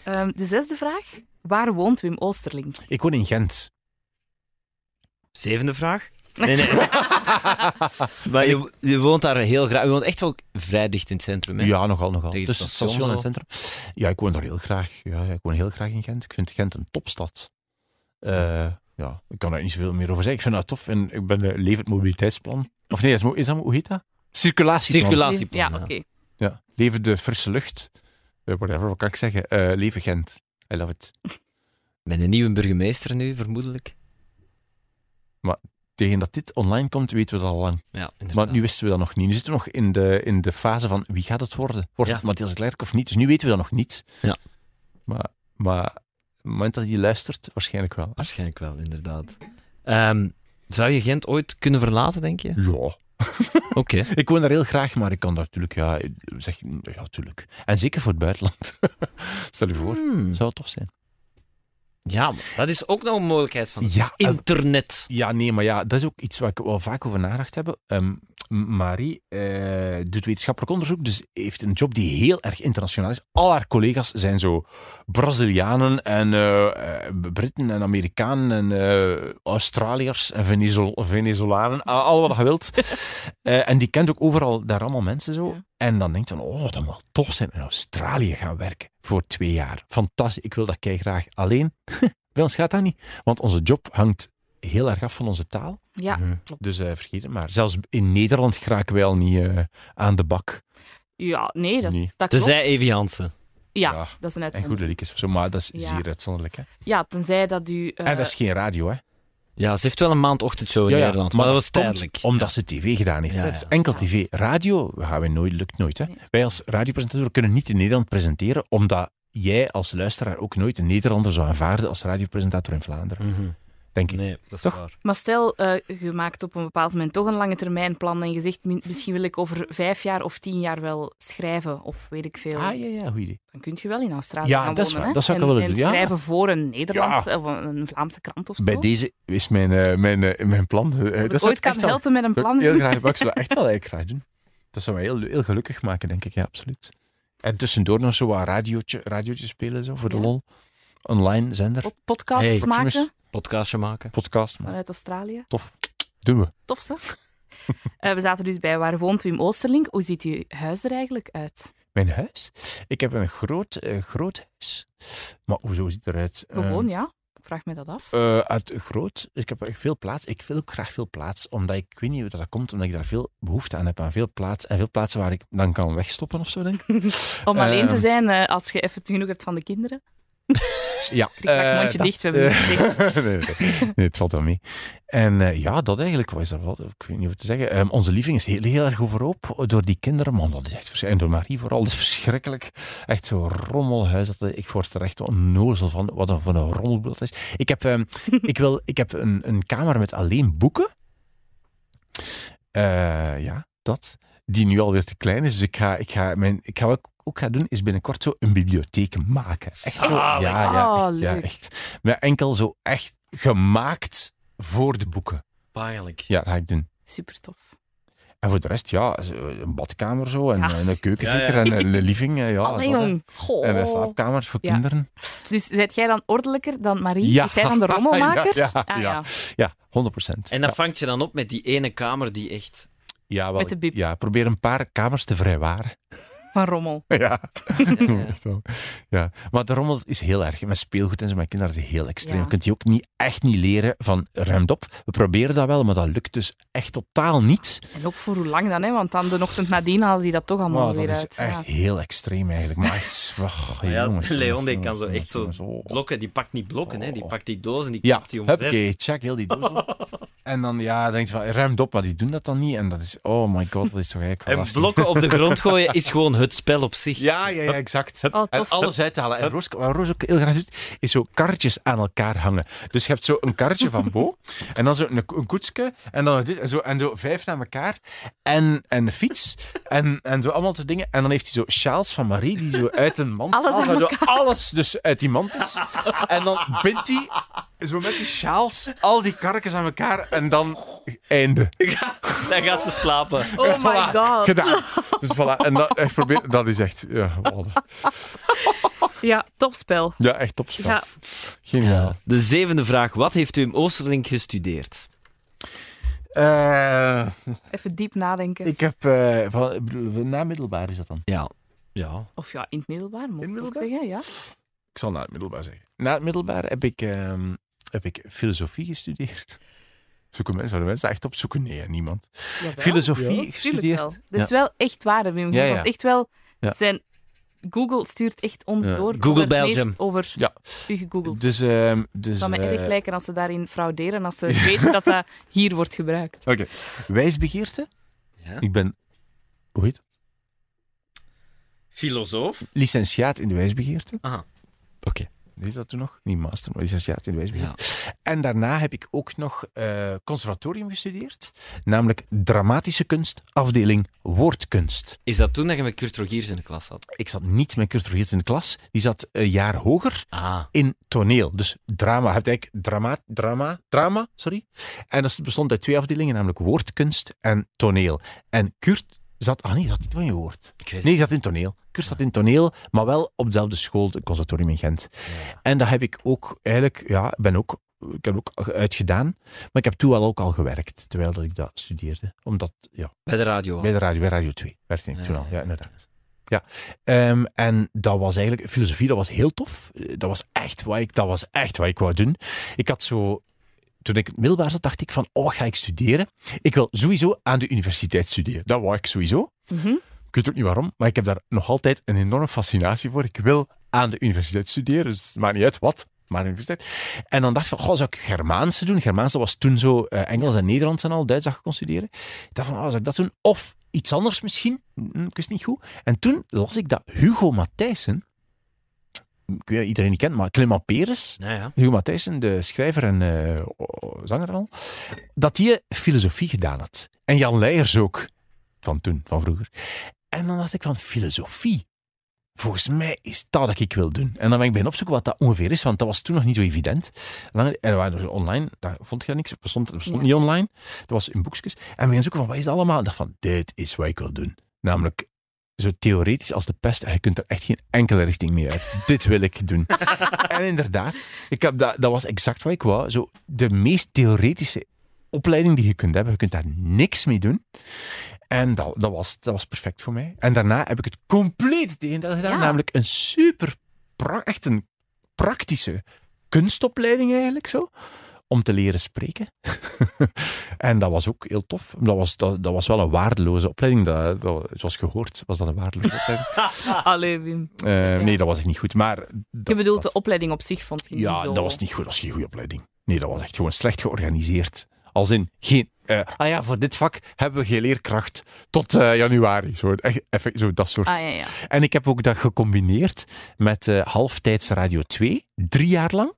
Ehm, de zesde vraag. Waar woont Wim Oosterling? Ik woon in Gent. Zevende vraag? Nee, nee. *laughs* maar je, je woont daar heel graag. Je woont echt wel vrij dicht in het centrum. Hè? Ja, nogal, nogal. Dus het station in het centrum. Ja, ik woon daar heel graag. Ja, ik woon heel graag in Gent. Ik vind Gent een topstad. Eh, ja, ik kan daar niet zoveel meer over zeggen. Ik vind dat tof en ik ben levend mobiliteitsplan. Of nee, is, is dat, hoe heet dat? Circulatieplan. Circulatieplan. Ja, oké. Ja. Leven de frisse lucht. Eh, whatever, wat kan ik zeggen? Eh, leven Gent. I love it. Met een nieuwe burgemeester nu, vermoedelijk. Tegen dat dit online komt, weten we dat al lang. Ja, Maar nu wisten we dat nog niet. Nu zitten we nog in de, in de fase van wie gaat het worden? Wordt Ja. het Matthias Klerk of niet? Dus nu weten we dat nog niet. Ja. Maar, maar op het moment dat je luistert, waarschijnlijk wel. Waarschijnlijk wel, inderdaad. Ehm, zou je Gent ooit kunnen verlaten, denk je? Ja. *laughs* Oké. Ik woon daar heel graag, maar ik kan daar natuurlijk, ja, zeg, ja, natuurlijk. En zeker voor het buitenland. *laughs* Stel je voor, Hmm. zou het tof zijn. Ja, maar dat is ook nog een mogelijkheid van Ja, en- internet. Ja, nee, maar ja, dat is ook iets waar ik wel vaak over nagedacht heb. Ehm, Marie eh, doet wetenschappelijk onderzoek, dus heeft een job die heel erg internationaal is. Al haar collega's zijn zo Brazilianen en eh, eh, Britten en Amerikanen en eh, Australiërs en Venezo- Venezolanen, al wat je wilt. *laughs* Eh, en die kent ook overal daar allemaal mensen zo. Ja. En dan denkt dan, oh, dat moet tof zijn in Australië gaan werken voor twee jaar. Fantastisch, ik wil dat kei graag. Alleen, *laughs* bij ons gaat dat niet, want onze job hangt heel erg af van onze taal. Ja, Mhm. Dus eh, vergeet het maar. Zelfs in Nederland geraken wij al niet eh, aan de bak. ja nee, dat, Nee. dat klopt. Tenzij Evi Hansen. Ja, Ja, dat is een En uitzondering. goede liedjes of zo, maar dat is Ja. zeer uitzonderlijk. Hè? Ja, tenzij dat u... eh, en dat is geen radio, hè? Ja, ze heeft wel een maand ochtendshow in Ja, ja, Nederland, maar, dat was komt tijdelijk. Omdat ze tv gedaan heeft. Ja, hè. ja. Het is enkel tv. Radio gaan wij nooit, lukt nooit. Hè? Nee. Wij als radiopresentator kunnen niet in Nederland presenteren, omdat jij als luisteraar ook nooit een Nederlander zou aanvaarden als radiopresentator in Vlaanderen. Mhm. Denk ik. Nee, dat is Toch? waar. Maar stel, eh, je maakt op een bepaald moment toch een lange termijn plan en je zegt, "Mi- misschien wil ik over vijf jaar of tien jaar wel schrijven, of weet ik veel. Ah, ja, ja, goed idee. Dan kun je wel in Australië Ja, gaan dat is wonen. waar. hè. Dat zou ik wel willen en doen, ja. schrijven voor een Nederlands of een, Vlaamse krant of zo. Bij deze is mijn, eh, mijn, eh, mijn plan. dat ik zou ooit kan wel- helpen met een plan. Heel graag, *laughs* ik zou dat echt wel eigenlijk graag doen. Dat zou mij heel, heel gelukkig maken, denk ik. Ja, absoluut. En tussendoor nog zo wat radiootje, radiootje spelen, zo, voor de Ja. lol. Online zender, Pod- Podcasts Hey, maken. Podcastje maken. podcast. Vanuit Australië. tof. Doen we. Tof, zo. *laughs* Eh, we zaten dus bij Waar woont Wim Oosterlink. Hoe ziet uw huis er eigenlijk uit? Mijn huis? Ik heb een groot, eh, groot huis. Maar hoezo ziet het eruit? Eh, Gewoon, ja. Ik vraag me dat af. eh, uit groot. Ik heb veel plaats. Ik wil ook graag veel plaats, omdat ik, ik weet niet hoe dat komt, omdat ik daar veel behoefte aan heb. Aan veel plaats. En veel plaatsen waar ik dan kan wegstoppen of zo, denk ik. *laughs* Om alleen te ehm, zijn eh, als je even genoeg hebt van de kinderen. Ja. Krik-krak, eh, mondje dat- dicht, we hebben eh, *laughs* nee, nee, het valt wel mee. En eh, ja, dat eigenlijk, wat is dat wel? Ik weet niet hoe te zeggen. Ehm, onze living is heel, heel erg overhoop door die kinderen. Man, dat is echt verschrikkelijk. En door Marie vooral, dat is verschrikkelijk. Echt zo'n rommelhuis. Dat, ik word er echt onnozel van. Wat een, van een rommelboel dat is. Ik heb, ehm, *laughs* ik wil, ik heb een, een kamer met alleen boeken. Eh, ja, dat. Die nu alweer te klein is. Dus ik ga, ik ga, mijn, ik ga wat ik ook ga doen, is binnenkort zo een bibliotheek maken. Echt zo. Ja, Zalig. ja, Oh, echt, ja, leuk. echt. Maar enkel zo echt gemaakt voor de boeken. Pijnlijk. Ja, dat ga ik doen. Super tof. En voor de rest, ja, een badkamer zo. En, Ja. en een keuken Ja, *laughs* ja. zeker. En een living. eh, Ja, Allee. Goh. En een slaapkamer voor Ja. kinderen. Dus zijt jij dan ordelijker dan Marie? Ja. Is zij dan de rommelmaker? *laughs* Ja, ja, Ah, ja. Ja, 100 procent. En dat vangt je dan op met die ene kamer die echt... Ja, wel, Met de bib. ja, probeer een paar kamers te vrijwaren. Van rommel. *laughs* Ja, *laughs* echt wel. Ja. Maar de rommel is heel erg. Met speelgoed en zo, met kinderen is het heel extreem. Ja. Je kunt die ook niet, echt niet leren van ruimt op. We proberen dat wel, maar dat lukt dus echt totaal niet. En ook voor hoe lang dan, hè? want dan de ochtend nadien halen die dat toch allemaal Maar dat weer is uit. echt Ja. heel extreem eigenlijk. Maar echt, *laughs* oh, Ja, jongens, Leon die kan zo echt zo oh. blokken. Die pakt niet blokken, hè. die Oh. pakt die dozen, die Ja, die omver. oké, check heel die doos op. En dan ja, dan denk je van, ruimt op, maar die doen dat dan niet. En dat is, oh my god, dat is toch eigenlijk wel En blokken op de grond gooien is gewoon het spel op zich. Ja, ja, ja, exact. Oh, En alles uit te halen. En Roos, wat Roos ook heel graag doet, is zo karretjes aan elkaar hangen. Dus je hebt zo een karretje van Bo, *laughs* en dan zo een, een koetsje, en dan dit, en zo, en zo vijf naar elkaar, en, en een fiets, en, en zo allemaal te dingen. En dan heeft hij zo sjaals van Marie, die zo uit een mand Alles waardoor alles dus uit die mand is. *laughs* En dan bindt hij zo met die sjaals al die karretjes aan elkaar, en dan einde. *laughs* Dan gaat ze slapen. Oh my god. Gedaan. Dus voilà, en dat, echt probeer, dat is echt, ja, wow. Ja, topspel. ja echt topspel. Ja. Geniaal. De zevende vraag. Wat heeft u in Oosterlink gestudeerd? Eh, Even diep nadenken. ik heb... eh, van, na middelbaar is dat dan? Ja. Ja. Of ja, in het middelbaar, moet In ik middelbaar? zeggen. Ja. Ik zal na het middelbaar zeggen. Na het middelbaar heb ik, ehm, heb ik filosofie gestudeerd. Zoeken mensen, zouden mensen echt opzoeken? Nee, niemand. Jawel. Filosofie gestudeerd. wel. Dat is wel echt waar, Wim. Ja, Dat ja. echt wel... Ja. Zijn... Google stuurt echt ons Ja. door. Google Belgium. meest over Ja. u gegoogeld. Dus, ehm dus Het zou me eh, erg lijken als ze daarin frauderen, als ze *laughs* weten dat dat hier wordt gebruikt. Oké. Wijsbegeerte. Ja. Ik ben, hoe heet het? Filosoof. Licentiaat in de wijsbegeerte. Aha. Oké. Is dat toen nog? Niet master, maar licentiaat in de wijsbegeerte. En daarna heb ik ook nog eh, conservatorium gestudeerd. Namelijk dramatische kunst, afdeling woordkunst. Is dat toen dat je met Kurt Rogiers in de klas zat? Ik zat niet met Kurt Rogiers in de klas. Die zat een jaar hoger Ah. in toneel. Dus drama. Je hebt eigenlijk drama, drama, drama, sorry. En dat bestond uit twee afdelingen, namelijk woordkunst en toneel. En Kurt zat... Ah nee, dat niet van je weet Nee, die zat in toneel. Kurt zat in toneel, maar wel op dezelfde school, het conservatorium in Gent. En dat heb ik ook eigenlijk... Ja, ben ook... Ik heb ook uitgedaan. Maar ik heb toen wel ook al gewerkt, terwijl dat ik dat studeerde. Omdat, ja, Bij de radio. bij de radio, bij Radio 2 werkte ik Ja, toen al. ja, Ja, inderdaad. Ja. Ehm, en dat was eigenlijk... Filosofie, dat was heel tof. Eh, Dat was echt wat ik, dat was echt wat ik wou doen. Ik had zo... Toen ik in het middelbaar zat, dacht ik van, oh, wat ga ik studeren? Ik wil sowieso aan de universiteit studeren. Dat wou ik sowieso. Mhm. Ik weet ook niet waarom, maar ik heb daar nog altijd een enorme fascinatie voor. Ik wil aan de universiteit studeren, dus het maakt niet uit wat, maar universiteit. En dan dacht ik van, goh, zou ik Germaanse doen? Germaanse was toen zo eh, Engels en Nederlands en al, Duits dat ik kon studeren. Ik dacht van, oh, zou ik dat doen? Of iets anders misschien? Hm, Ik wist niet goed. En toen las ik dat Hugo Matthijssen, ik weet iedereen die kent, maar Clement Peres, Ja, ja. Hugo Matthijssen, de schrijver en o- zanger en al, dat hij filosofie gedaan had. En Jan Leijers ook, van toen, van vroeger. En dan dacht ik van, filosofie? Volgens mij is dat wat ik wil doen. En dan ben ik beginnen opzoeken wat dat ongeveer is, want dat was toen nog niet zo evident. En er waren dus online, daar vond je niks, het bestond, het bestond Ja. niet online. Dat was in boekjes. En we gingen zoeken van, wat is dat allemaal? Ik dacht van, dit is wat ik wil doen. Namelijk, zo theoretisch als de pest, en je kunt er echt geen enkele richting mee uit. *laughs* dit wil ik doen. en inderdaad, ik heb dat, dat was exact wat ik wou. Zo, de meest theoretische opleiding die je kunt hebben, je kunt daar niks mee doen. En dat, dat, was, dat was perfect voor mij. En daarna heb ik het compleet tegendeel gedaan, Ja. namelijk een super, echt een praktische kunstopleiding eigenlijk zo, om te leren spreken. *laughs* en dat was ook heel tof. Dat was, dat, dat was wel een waardeloze opleiding. Dat, dat, zoals gehoord was dat een waardeloze opleiding. *laughs* Allee, Wim. Eh, Nee, dat was echt niet goed. Maar Je dat bedoelt, was- de opleiding op zich vond je niet ja, zo... dat was niet goed. Dat was geen goede opleiding. Nee, dat was echt gewoon slecht georganiseerd. Als in, geen... eh, ah ja, voor dit vak hebben we geen leerkracht tot eh, januari. Zo, echt, effect, zo dat soort. Ah, ja, ja. En ik heb ook dat gecombineerd met eh, halftijds Radio 2, drie jaar lang.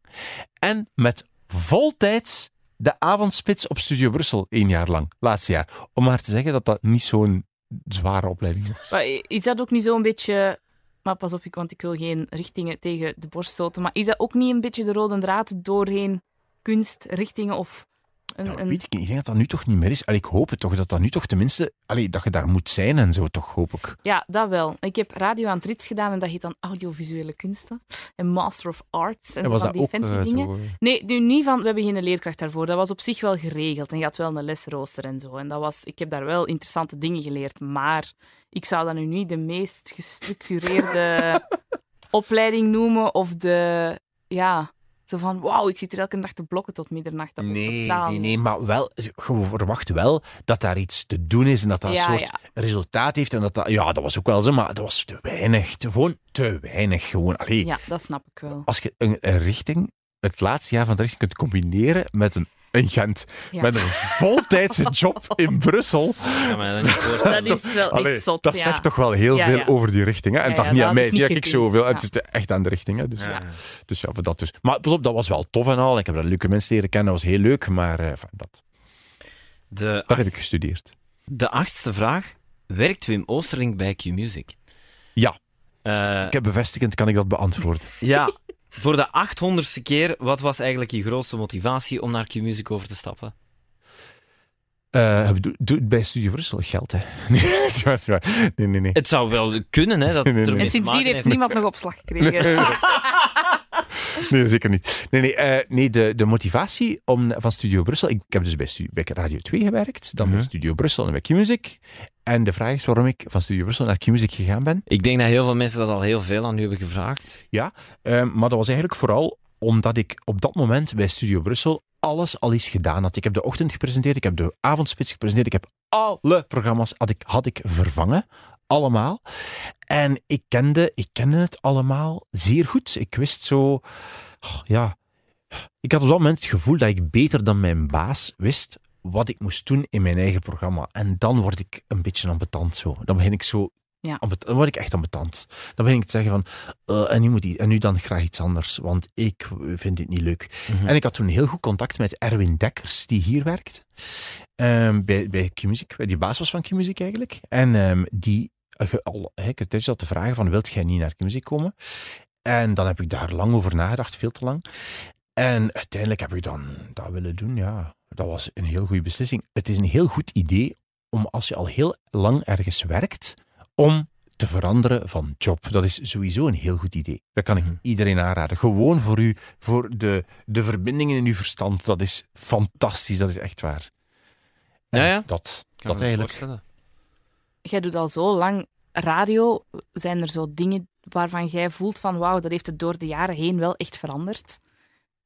En met voltijds de avondspits op Studio Brussel, één jaar lang, laatste jaar. Om maar te zeggen dat dat niet zo'n zware opleiding was. Maar is dat ook niet zo'n beetje... Maar pas op, want ik wil geen richtingen tegen de borst stoten. Maar is dat ook niet een beetje de rode draad doorheen kunstrichtingen of... Een, Dat een... weet ik niet. Ik denk dat dat nu toch niet meer is. Allee, ik hoop het toch, dat dat nu toch tenminste... Allee, dat je daar moet zijn en zo, toch, hoop ik. Ja, dat wel. Ik heb radio aan het Rits gedaan en dat heet dan audiovisuele kunsten. En Master of Arts en, En zo was van dat die ook fancy eh, dingen. zo... eh, Nee, nu niet van, we hebben geen leerkracht daarvoor. Dat was op zich wel geregeld. En je had wel een lesrooster en zo. En dat was, ik heb daar wel interessante dingen geleerd. Maar ik zou dat nu niet de meest gestructureerde *laughs* opleiding noemen. Of de, ja, zo van, wauw, ik zit hier elke dag te blokken tot middernacht. Dat Nee, nee, nee, maar wel, je verwacht wel dat daar iets te doen is en dat dat een soort ja. resultaat heeft. En dat dat, ja, dat was ook wel zo, maar dat was te weinig. Te, gewoon te weinig. Gewoon, allee, Ja, dat snap ik wel. als je een, een richting, het laatste jaar van de richting kunt combineren met een, een Gent, Ja. met een voltijdse job in Brussel, me dat. Dat is wel allee, echt zot, dat ja. zegt toch wel heel Ja, veel ja. over die richting. Hè? En ja, niet dat aan mij, niet dat ik zoveel, Ja. het is de- echt aan de richting. Hè? Dus, Ja. ja. dus ja, voor dat dus. Maar pas op, dat was wel tof en al. Ik heb daar leuke mensen leren kennen, dat was heel leuk, maar eh, enfin, dat, De, dat heb ik gestudeerd. de achtste vraag. Werkt Wim Oosterling bij Q-Music? Ja. Eh, Ik heb bevestigend, kan ik dat beantwoorden. ja. Voor de achthonderdste keer, wat was eigenlijk je grootste motivatie om naar Q-Music over te stappen? Eh, doe, doe het bij Studio Brussel geld, hè? *laughs* Nee, nee, nee. nee. Het zou wel kunnen, hè, dat Nee, En sindsdien heeft niemand nog opslag gekregen. *laughs* *laughs* Nee, zeker niet. Nee, nee, eh, nee de, de motivatie om, van Studio Brussel... Ik, ik heb dus bij, bij Radio 2 gewerkt, dan bij Mhm. Studio Brussel en bij Q-Music. En de vraag is waarom ik van Studio Brussel naar Q-Music gegaan ben. Ik denk dat heel veel mensen dat al heel veel aan u hebben gevraagd. Eh, maar dat was eigenlijk vooral omdat ik op dat moment bij Studio Brussel alles al eens gedaan had. Ik heb de ochtend gepresenteerd, ik heb de avondspits gepresenteerd, ik heb alle programma's had ik, had ik vervangen. Allemaal. En ik kende, ik kende het allemaal zeer goed. Ik wist zo... ja... Ik had op dat moment het gevoel dat ik beter dan mijn baas wist wat ik moest doen in mijn eigen programma. En dan word ik een beetje ambetant zo. Dan begin ik zo... Ja. Dan word ik echt ambetant. Dan begin ik te zeggen van... eh, en, nu moet die, en nu dan graag iets anders, want ik vind dit niet leuk. Mhm. En ik had toen heel goed contact met Erwin Dekkers, die hier werkt. Ehm, bij, bij Q-Music, die baas was van Q-Music eigenlijk. En ehm, die, al, ik heb thuis al te vragen van, wilt jij niet naar Q-Music komen? En dan heb ik daar lang over nagedacht, veel te lang. En uiteindelijk heb ik dan dat willen doen, ja. Dat was een heel goede beslissing. Het is een heel goed idee om, als je al heel lang ergens werkt, om te veranderen van job. Dat is sowieso een heel goed idee. Dat kan ik Mhm. iedereen aanraden. Gewoon voor u, voor de, de verbindingen in uw verstand. Dat is fantastisch, dat is echt waar. En Ja, ja. Dat, dat eigenlijk. Jij doet al zo lang radio. Zijn er zo dingen waarvan jij voelt van wauw, dat heeft het door de jaren heen wel echt veranderd?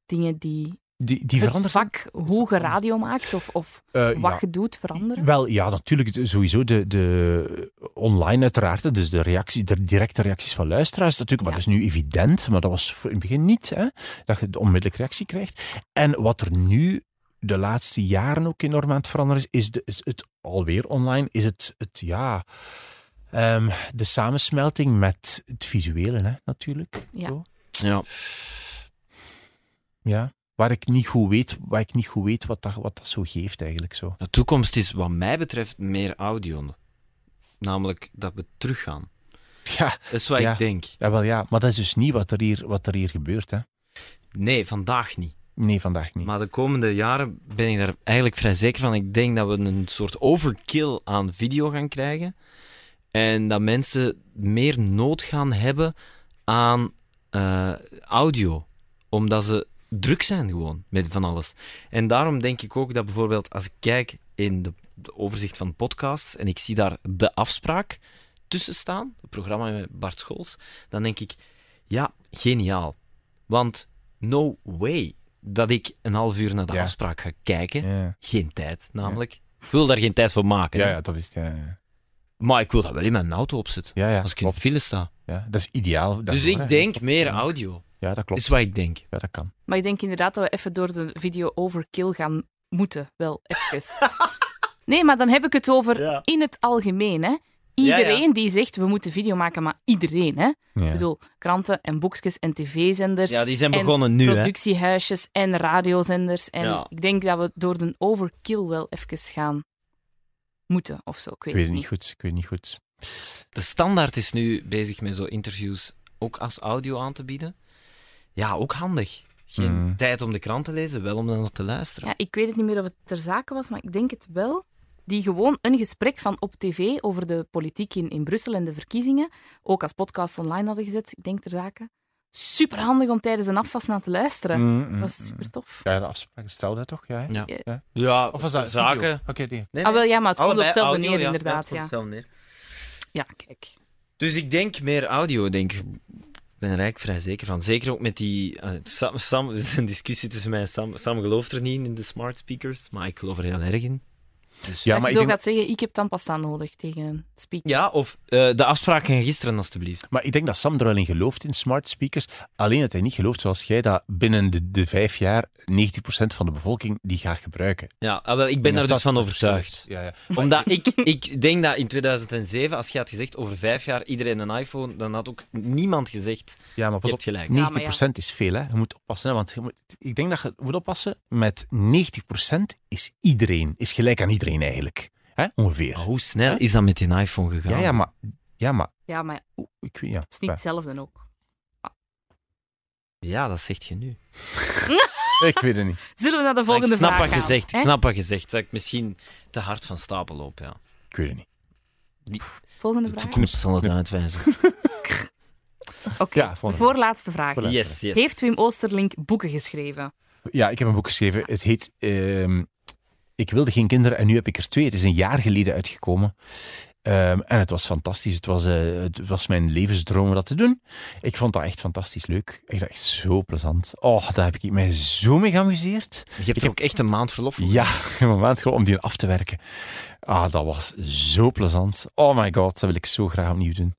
Dingen die, Die, die het vak, hoe je radio maakt of, of Eh, wat ja. je doet, veranderen? Wel, ja, natuurlijk. Sowieso de, de online uiteraard. Dus de, reactie, de directe reacties van luisteraars natuurlijk. Maar dat is nu evident. Maar dat was in het begin niet. Hè, dat je de onmiddellijke reactie krijgt. En wat er nu de laatste jaren ook enorm aan het veranderen is, is, de, is het alweer online, is het, het ja... ehm, de samensmelting met het visuele, hè, natuurlijk. Ja. Zo. Ja. ja. Waar ik niet goed weet, waar ik niet goed weet wat, dat, wat dat zo geeft, eigenlijk. Zo. De toekomst is wat mij betreft meer audio. Namelijk dat we teruggaan. Ja, Dat is wat Ja. ik denk. ja, wel ja. Maar dat is dus niet wat er hier, wat er hier gebeurt, hè. Nee, vandaag niet. Nee, vandaag niet. Maar de komende jaren ben ik daar eigenlijk vrij zeker van. Ik denk dat we een soort overkill aan video gaan krijgen. En dat mensen meer nood gaan hebben aan eh, audio. Omdat ze druk zijn gewoon met van alles. En daarom denk ik ook dat bijvoorbeeld als ik kijk in de, overzicht van podcasts en ik zie daar de afspraak tussen staan, het programma met Bart Scholz, dan denk ik, ja, geniaal. Want no way dat ik een half uur naar de Ja. afspraak ga kijken. Ja, Geen tijd, namelijk. Ik wil daar geen tijd voor maken. ja, dat is... Ja, ja. Maar ik wil dat wel in mijn auto opzetten. ja, ja Als ik in de file sta. Ja, dat is ideaal. dus ik denk meer audio. Ja, dat klopt. Is wat ik denk. Ja, dat kan. Maar ik denk inderdaad dat we even door de video overkill gaan moeten. Wel, even. *laughs* nee, maar dan heb ik het over Ja. in het algemeen. Hè. Iedereen die zegt, we moeten video maken, maar iedereen. Hè. Ja. Ik bedoel, kranten en boekjes en tv-zenders. Ja, die zijn en begonnen nu, hè. productiehuisjes en radiozenders. En Ja. ik denk dat we door de overkill wel even gaan moeten of zo. Ik weet, Ik weet het niet goed. Ik weet het niet goed. De standaard is nu bezig met zo interviews ook als audio aan te bieden. Ja, ook handig. Geen Mm. tijd om de krant te lezen, wel om dan te luisteren. Ja, ik weet het niet meer of het ter zake was, maar ik denk het wel. Die gewoon een gesprek van op tv over de politiek in, in Brussel en de verkiezingen, ook als podcast online hadden gezet, ik denk ter zake. Super handig om tijdens een afwas naar te luisteren. Mm, mm, Dat was mm. super tof. Ja, de afspraak stelde dat toch? Ja? Ja. Ja. Ja, Of was dat zaken? video? Oké, nee. Nee, Ah, wel ja, maar het komt op hetzelfde audio, neer, ja. inderdaad. Ja, het komt Ja, hetzelfde neer. ja, kijk. Dus ik denk meer audio, denk ik. Ik ben er eigenlijk vrij zeker van. Zeker ook met die... eh, Sam, Sam, er is een discussie tussen mij en Sam. Sam gelooft er niet in de smart speakers, maar ik geloof er heel erg in. Dus, Ja, dat maar je ik zo denk, gaat zeggen, ik heb tandpasta nodig tegen een speaker. Ja, of eh, de afspraak van gisteren, alstublieft. maar ik denk dat Sam er wel in gelooft in smart speakers. Alleen dat hij niet gelooft zoals jij dat binnen de, de vijf jaar 90% van de bevolking die gaat gebruiken. Ja, ah, wel, ik ben daar dat dus van dat overtuigd. Ja, ja. Omdat *laughs* ik, ik denk dat in 2007, als je had gezegd over vijf jaar iedereen een iPhone, dan had ook niemand gezegd, ja, maar pas je op. hebt gelijk. 90% Ja, maar is veel, hè. Je moet oppassen, hè, want je moet, ik denk dat je moet oppassen met 90% is iedereen, is gelijk aan iedereen eigenlijk. Hè? Ongeveer. Maar hoe snel Hè? is dat met die iPhone gegaan? ja, ja, maar... Ja, maar... Ja, maar oeh, Ik weet, ja. het is niet hetzelfde ook. Ja, dat zegt je nu. *laughs* Ik weet het niet. Zullen we naar de volgende ik snap vraag wat je gaan, zegt. hè? Ik snap wat je zegt. Dat ik misschien te hard van stapel loop, ja. Ik weet het niet. Volgende De vraag. toekomst zal het uitwijzen. *laughs* Oké, Ja, volgende voorlaatste vraag. Voorlaatste. Yes, yes. Heeft Wim Oosterlink boeken geschreven? Ja, ik heb een boek geschreven. Het heet ehm, Ik wilde geen kinderen en nu heb ik er twee. Het is een jaar geleden uitgekomen. Ehm, en het was fantastisch. Het was, eh, het was mijn levensdroom om dat te doen. Ik vond dat echt fantastisch leuk. Ik dacht, echt zo plezant. Oh, daar heb ik mij zo mee geamuseerd. Je hebt er ook echt een maand verlof voor. Ja, *laughs* een moment gewoon om die af te werken. Ah, dat was zo plezant. Oh my god, dat wil ik zo graag opnieuw doen.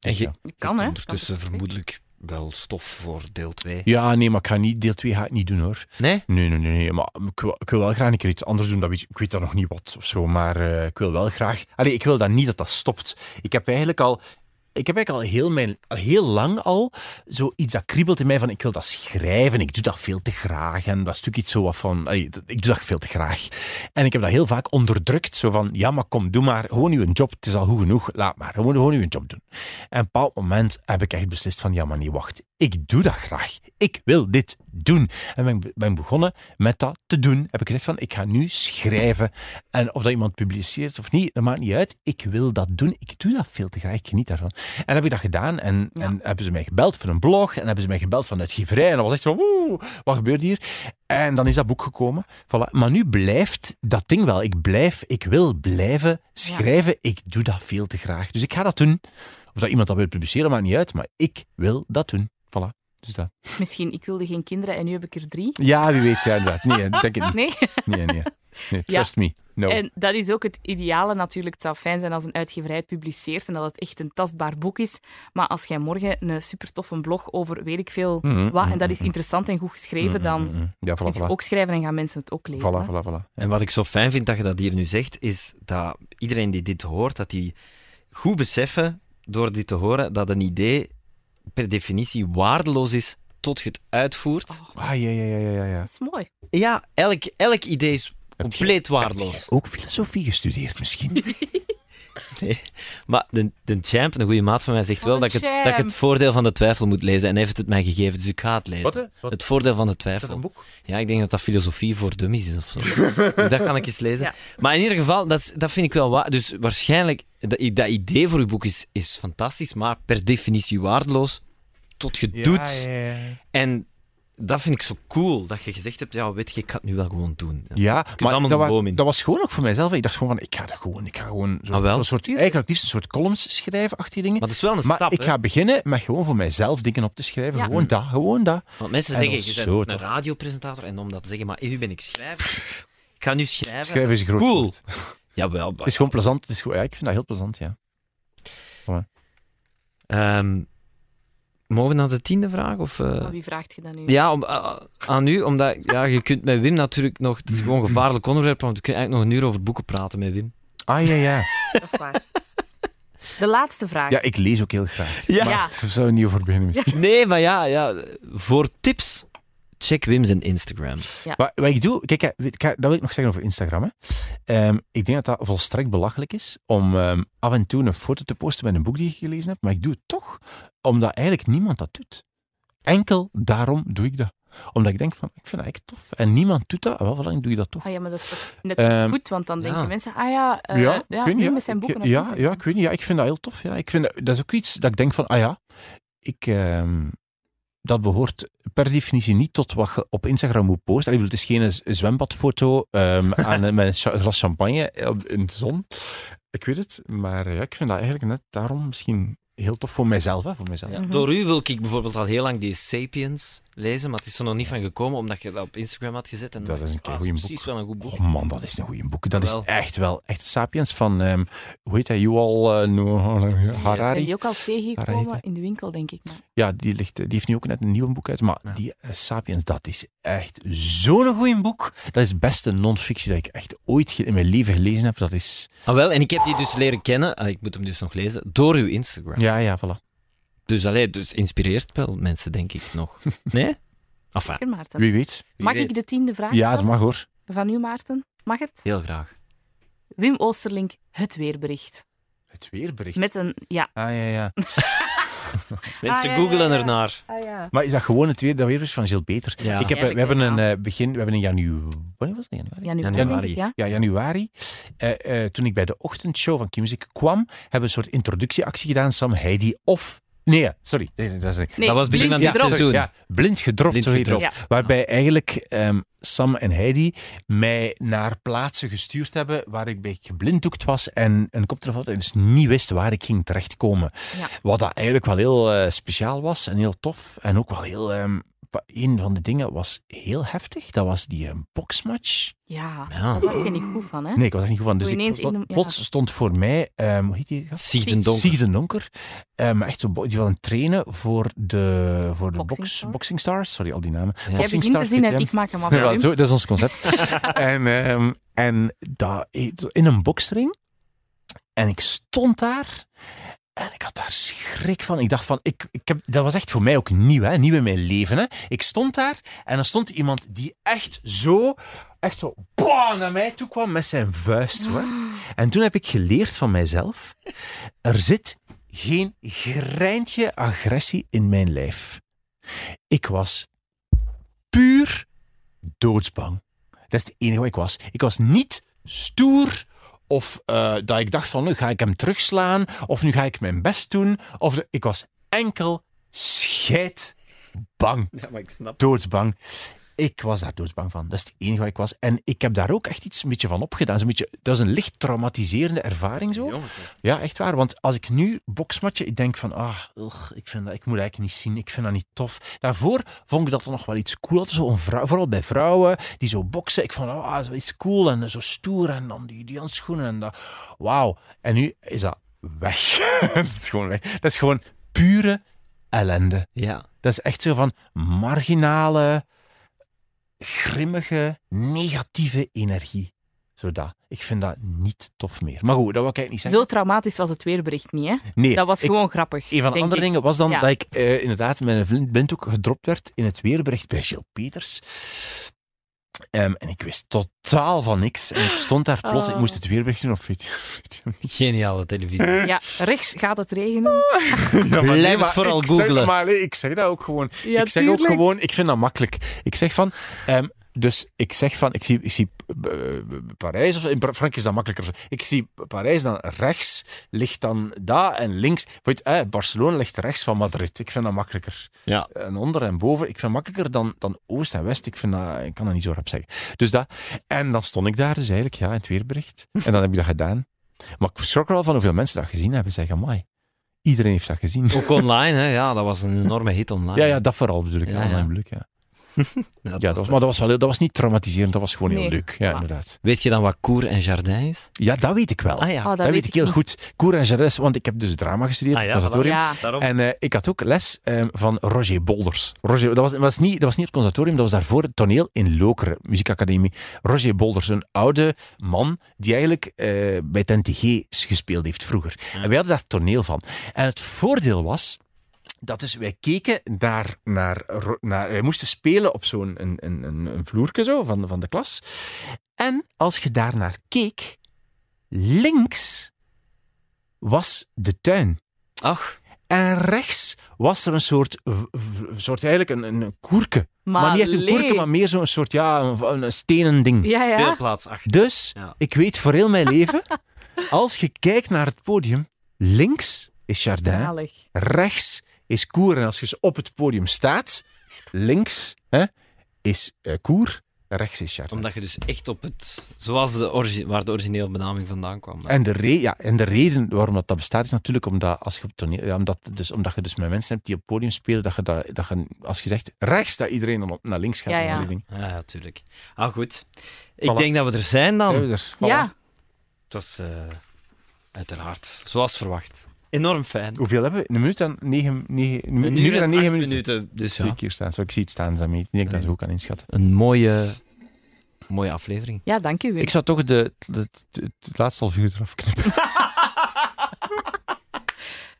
En je, ja. Kan, hè? Ondertussen vermoedelijk wel stof voor deel 2. Ja, nee, maar ik ga niet, deel 2 ga ik niet doen hoor. Nee? Nee, nee, nee, nee. Maar ik wil, ik wil wel graag een keer iets anders doen. Dat weet, ik weet dat nog niet wat of zo, maar eh, ik wil wel graag. Allee, ik wil dat niet dat dat stopt. Ik heb eigenlijk al. Ik heb eigenlijk al heel, heel lang al zoiets dat kriebelt in mij van ik wil dat schrijven. Ik doe dat veel te graag. En dat is natuurlijk iets zo wat van, ik doe dat veel te graag. En ik heb dat heel vaak onderdrukt. Zo van, ja maar kom, doe maar gewoon uw job. Het is al goed genoeg. Laat maar, gewoon, gewoon uw job doen. En op een bepaald moment heb ik echt beslist van, ja maar nee, wacht. Ik doe dat graag. Ik wil dit doen. En ben, ben begonnen met dat te doen. Heb ik gezegd van, ik ga nu schrijven. En of dat iemand publiceert of niet, dat maakt niet uit. Ik wil dat doen. Ik doe dat veel te graag. Ik geniet daarvan. En heb ik dat gedaan. En, Ja. en hebben ze mij gebeld voor een blog. En hebben ze mij gebeld van uitgeverij. En dat was echt zo, woe, wat gebeurt hier? En dan is dat boek gekomen. Voilà. Maar nu blijft dat ding wel. Ik blijf, ik wil blijven schrijven. Ik doe dat veel te graag. Dus ik ga dat doen. Of dat iemand dat wil publiceren, maakt niet uit. Maar ik wil dat doen. Voilà. Dus dat. Misschien, ik wilde geen kinderen en nu heb ik er drie. Ja, wie weet. Ja, inderdaad. Nee, denk het niet. *laughs* Nee? Nee, nee. Nee Ja. trust me. No. En dat is ook het ideale natuurlijk. Het zou fijn zijn als een uitgeverij het publiceert en dat het echt een tastbaar boek is. Maar als jij morgen een super toffe blog over weet ik veel Mhm, wat, en dat mhm, is interessant en goed geschreven, dan Mm, Ja, kun voilà, je voilà. ook schrijven en gaan mensen het ook lezen. Voilà, voilà, voilà. En wat ik zo fijn vind dat je dat hier nu zegt, is dat iedereen die dit hoort, dat die goed beseffen, door dit te horen, dat een idee per definitie waardeloos is tot je het uitvoert. Oh. Ah, ja, ja, ja, ja, ja. Dat is mooi. Ja, elk, elk idee is compleet waardeloos. heb ook filosofie gestudeerd misschien? *laughs* Maar de, de champ, een goede maat van mij, zegt Oh, wel dat ik, het, dat ik het voordeel van de twijfel moet lezen. En hij heeft het mij gegeven, dus ik ga het lezen. Wat, hè? Wat? Het voordeel van de Is dat twijfel. een boek? Ja, ik denk dat dat filosofie voor dummies is of zo. *laughs* dus dat kan ik eens lezen. Ja. Maar in ieder geval, dat, dat vind ik wel waar. Dus waarschijnlijk, dat, dat idee voor uw boek is, is fantastisch, maar per definitie waardeloos. Tot je het doet. Ja, ja, ja. En dat vind ik zo cool, dat je gezegd hebt, ja, weet je, ik ga het nu wel gewoon doen. Ja, maar dat, wa- dat was gewoon ook voor mijzelf. Ik dacht gewoon van, ik ga dat gewoon, ik ga gewoon zo, Ah, wel? een soort, eigenlijk het liefst een soort columns schrijven, achter dingen. Maar dat is wel een Maar stap, ik hè. ga beginnen met gewoon voor mijzelf dingen op te schrijven. Ja. Gewoon dat, gewoon dat. Want mensen En zeggen, je bent een tof. radiopresentator, en om dat te zeggen, maar nu ben ik schrijver. Ik ga nu schrijven. Schrijven is een groot Cool. *laughs* Jawel. Het is gewoon plezant. Het is gewoon, ja, ik vind dat heel plezant, ja. Ehm, mogen we naar de tiende vraag? Of, eh? Wie vraagt je dat nu? Ja, om, ah, aan u, omdat ja, je kunt met Wim natuurlijk nog... Het is *laughs* gewoon een gevaarlijk onderwerp, want we kunnen eigenlijk nog een uur over boeken praten met Wim. Ah, ja, ja. Dat is waar. De laatste vraag. Ja, ik lees ook heel graag. Ja. Maar Ja. daar zouden we niet over beginnen misschien. Nee, maar ja, ja voor tips, check Wim zijn Instagram. Wat, wat ik doe, kijk, kijk, dat wil ik nog zeggen over Instagram. Hè. Ehm, ik denk dat dat volstrekt belachelijk is om ehm, af en toe een foto te posten met een boek die je gelezen hebt, maar ik doe het toch, omdat eigenlijk niemand dat doet. Enkel daarom doe ik dat. Omdat ik denk van, ik vind dat echt tof. En niemand doet dat, wel, voilà, doe je dat toch. Ah ja, maar dat is toch net Ehm, goed, want dan denken ja. mensen, ah ja, eh ja, ik nu ja. met zijn Ik- boeken op ja, ja, ik weet niet. Ja, ik vind dat heel tof. Ja. Ik vind dat, dat is ook iets dat ik denk van, ah ja, ik, ehm, dat behoort per definitie niet tot wat je op Instagram moet posten. Ik bedoel, het is geen zwembadfoto ehm, *laughs* aan, met een glas champagne in de zon. Ik weet het, maar ja, ik vind dat eigenlijk net daarom misschien heel tof voor mijzelf. Hè, voor mijzelf. Ja. Mhm. Door u wil ik bijvoorbeeld al heel lang die Sapiens lezen, maar het is er nog niet van gekomen, omdat je dat op Instagram had gezet. En Dat is een ah, precies boek. wel een goed boek. Oh man, dat is een goeie boek. Dat is echt wel, echt Sapiens van, ehm, hoe heet hij, Yuval eh, Zijn Harari. die ook al tegengekomen in de winkel, denk ik. Maar. Ja, die, ligt, die heeft nu ook net een nieuw boek uit. Maar Ja. die eh, Sapiens, dat is echt zo'n goed boek. Dat is het beste non-fictie dat ik echt ooit in mijn leven gelezen heb. Dat is... Ah, wel, en ik heb die dus leren kennen, ah, ik moet hem dus nog lezen, door uw Instagram. Ja, ja, voilà. Dus, allee, dus inspireert wel mensen, denk ik, nog. *laughs* Nee? Enfin, Zeker, Maarten. Wie weet. Mag ik de tiende vraag Ja, dat stellen? mag hoor. van u, Maarten? Mag het? Heel graag. Wim Oosterlink, het weerbericht. Het weerbericht. Met een, ja. Ah, ja, ja. *laughs* *laughs* Mensen ja, googelen ja, ja. ernaar. Ah, ja. Maar is dat gewoon het weer, dat weerbericht van Gilles Beter? Ja. Ik heb, eh, we Eigenlijk hebben wel, een ja. eh, begin, we hebben in januari... Wanneer was het? Januari? Januari, Januari. denk ik, ja. Ja, januari. Eh, eh, toen ik bij de ochtendshow van Q-Music kwam, hebben we een soort introductieactie gedaan. Sam Heidi of Nee, sorry. Nee, dat is niet. Nee, Dat was begin van dit seizoen. Ja, blind gedropt, Blind zo heet gedropt. het. Waarbij eigenlijk ehm, Sam en Heidi mij naar plaatsen gestuurd hebben waar ik bij geblinddoekt was en een koptelefoon had en dus niet wist waar ik ging terechtkomen. Ja. Wat dat eigenlijk wel heel eh, speciaal was en heel tof. En ook wel heel... ehm, een van de dingen was heel heftig. Dat was die een boxmatch. Ja, Ja. daar was je niet goed van, hè? Nee, ik was er niet goed van. Dus ik, ineens in de- ja. plots stond voor mij... ehm, hoe heet die? gast? Siegden Donker. Sieg de Donker. Ehm, echt zo, die wil een trainen voor de, voor de Boxing box, Stars? Boxing Stars. Sorry, al die namen. Ja. Jij Boxing begint te zien en ik maak hem af. Ja, zo, dat is ons concept. *laughs* en ehm, en dat, in een boksring. En ik stond daar. En ik had daar schrik van. Ik dacht van, ik, ik heb, dat was echt voor mij ook nieuw, hè? nieuw in mijn leven. Hè? Ik stond daar en er stond iemand die echt zo, echt zo, naar mij toe kwam met zijn vuist. Hoor. En toen heb ik geleerd van mijzelf, er zit geen greintje agressie in mijn lijf. Ik was puur doodsbang. Dat is het enige wat ik was. Ik was niet stoer of eh, dat ik dacht van nu ga ik hem terugslaan of nu ga ik mijn best doen. Of de- ik was enkel scheidbang. Ja, maar ik snap. Doodsbang. Ik was daar doodsbang van. Dat is het enige wat ik was. En ik heb daar ook echt iets een beetje van opgedaan. Zo'n beetje, dat is een licht traumatiserende ervaring zo. Ja, echt waar. Want als ik nu boksmatje, ik denk van, ah, ugh, ik, vind dat, ik moet dat eigenlijk niet zien. Ik vind dat niet tof. Daarvoor vond ik dat er nog wel iets cool. had. Zo een vrouw, vooral bij vrouwen die zo boksen. Ik vond, ah, zo iets cool en zo stoer. En dan die, die handschoenen en dat. Wauw. En nu is dat weg. *laughs* dat is gewoon weg. Dat is gewoon pure ellende. Ja. Dat is echt zo van marginale, grimmige, negatieve energie. Zo dat. Ik vind dat niet tof meer. Maar goed, dat wil ik eigenlijk niet zeggen. Zo traumatisch was het weerbericht niet, hè? nee, Dat was ik- gewoon grappig. een van de andere ik. dingen was dan Ja. dat ik eh, inderdaad met een blind- blinddoek gedropt werd in het weerbericht bij Gilles Peters. Ehm, en ik wist totaal van niks. En ik stond daar plots, ik Oh. moest het weerbericht doen, of weet je, *laughs* weet je niet. Geniale televisie. *laughs* Ja, rechts gaat het regenen. *laughs* Ja, Blijf het vooral ik zeg- googlen. maar nee, ik zeg dat ook gewoon. Ja, ik zeg ook gewoon, ik vind dat makkelijk. Ik zeg van, ehm, dus ik zeg van, ik zie, ik zie eh, Parijs, of in Frankrijk is dat makkelijker. Ik zie Parijs dan rechts, ligt dan daar en links. Weet, eh, Barcelona ligt rechts van Madrid. Ik vind dat makkelijker. Ja. En onder en boven, ik vind het makkelijker dan, dan oost en west. Ik, vind dat, ik kan dat niet zo rap zeggen. Dus dat. En dan stond ik daar dus eigenlijk, ja, in het weerbericht. *laughs* En dan heb ik dat gedaan. Maar ik schrok er wel van hoeveel mensen dat gezien hebben. Zeggen, amai, iedereen heeft dat gezien. Ook online, hè? Ja, dat was een *laughs* enorme hit online. Ja, ja, dat vooral bedoel ik. Ja, Ja, online ja. bedoel ik, ja. *laughs* Ja, dat Ja, dat was, maar dat was, wel, heel- dat was niet traumatiserend, dat was gewoon heel leuk. Ja, Maar- inderdaad. Weet je dan wat Cour en Jardin is? Ja, dat weet ik wel. Ah ja. Oh, dat, dat weet ik heel niet. goed. Cour en Geres, want ik heb dus drama gestudeerd Ah, ja, op het conservatorium. Ja, Daarom. En eh, ik had ook les eh, van Roger Bolders. Roger, dat, was, was niet, dat was niet op het conservatorium, dat was daarvoor het toneel in Lokeren, muziekacademie. Roger Bolders, een oude man die eigenlijk eh, bij het NTG gespeeld heeft vroeger. En wij hadden daar toneel van. En het voordeel was dat dus wij keken naar... naar, naar wij moesten spelen op zo'n een, een, een, een vloerke zo van, van de klas. En als je daar naar keek, links was de tuin. Ach, En rechts was er een soort, soort eigenlijk een, een koerke. Maar, maar niet echt een lee. koerke, maar meer zo'n soort, ja, een, een stenen ding. Ja, ja. speelplaats achter. Dus, Ja. ik weet voor heel mijn leven, *laughs* als je kijkt naar het podium, links is Jardin, Zalig. rechts is Koer. En als je op het podium staat, links hè, is eh, Koer, rechts is Jardin. Omdat je dus echt op het... Zoals de waar de originele benaming vandaan kwam. En de, re ja, en de reden waarom dat, dat bestaat is natuurlijk omdat, als je op toneel, ja, omdat, dus, omdat je dus met mensen hebt die op het podium spelen, dat je, dat, dat je als je zegt rechts, dat iedereen dan op, naar links gaat. Ja, ja. Ja, ja, tuurlijk. Ah, goed. Ik Voilà. denk dat we er zijn dan. We er? Voilà. Ja, Het was eh, uiteraard, zoals verwacht. Enorm fijn. Hoeveel hebben we? Een minuut en negen, negen, een Een minuut uur en negen minuten. minuten. Dus ja, Zie ik hier staan. Zo, ik zie het staan, Sammy. Niet dat ik dat zo kan inschatten. een mooie, mooie aflevering. ja dank u. Wim. Ik zou toch de, de, het- het laatste half uur eraf knippen. *laughs*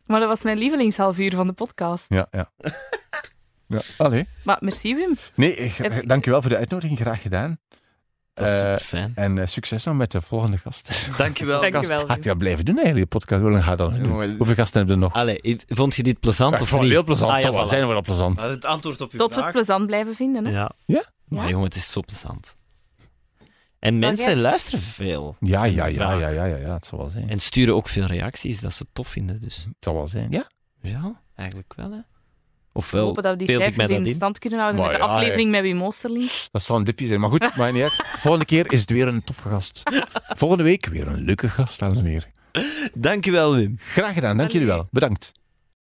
Maar dat was mijn lievelingshalfuur van de podcast. Ja, ja. ja. Allee. Maar merci, Wim. Nee, Heb je- dank u wel voor de uitnodiging. Graag gedaan. Eh. En eh, succes dan met de volgende gast. Dankjewel. *laughs* Dank je wel. Gaat je dat blijven doen eigenlijk, de podcast? Hoe lang ga je dat doen? Hoeveel gasten hebben we nog? Allee, vond je dit plezant Ja, ik of vond het niet? heel plezant. Ah, ja, zal wel voilà. zijn wel plezant. Dat is het antwoord op je Tot we vraag. het plezant blijven vinden. Hè? Ja. Ja? Maar Ja? jongen, het is zo plezant. En mensen jij- luisteren veel. Ja, ja, ja, ja, ja, ja, ja, het zal wel zijn. En sturen ook veel reacties dat ze het tof vinden. Dus Het zal wel zijn. Ja? ja. Eigenlijk wel, hè? We Ofwel, hopen dat we die cijfers in in? stand kunnen houden Maar met de ja, aflevering met Wim Oosterling. *laughs* Dat zal een dipje zijn. Maar goed, maakt niet uit. *laughs* Volgende keer is het weer een toffe gast. Volgende week weer een leuke gast, dames en heren. Dankjewel, Wim. Graag gedaan, dank jullie wel. Bedankt.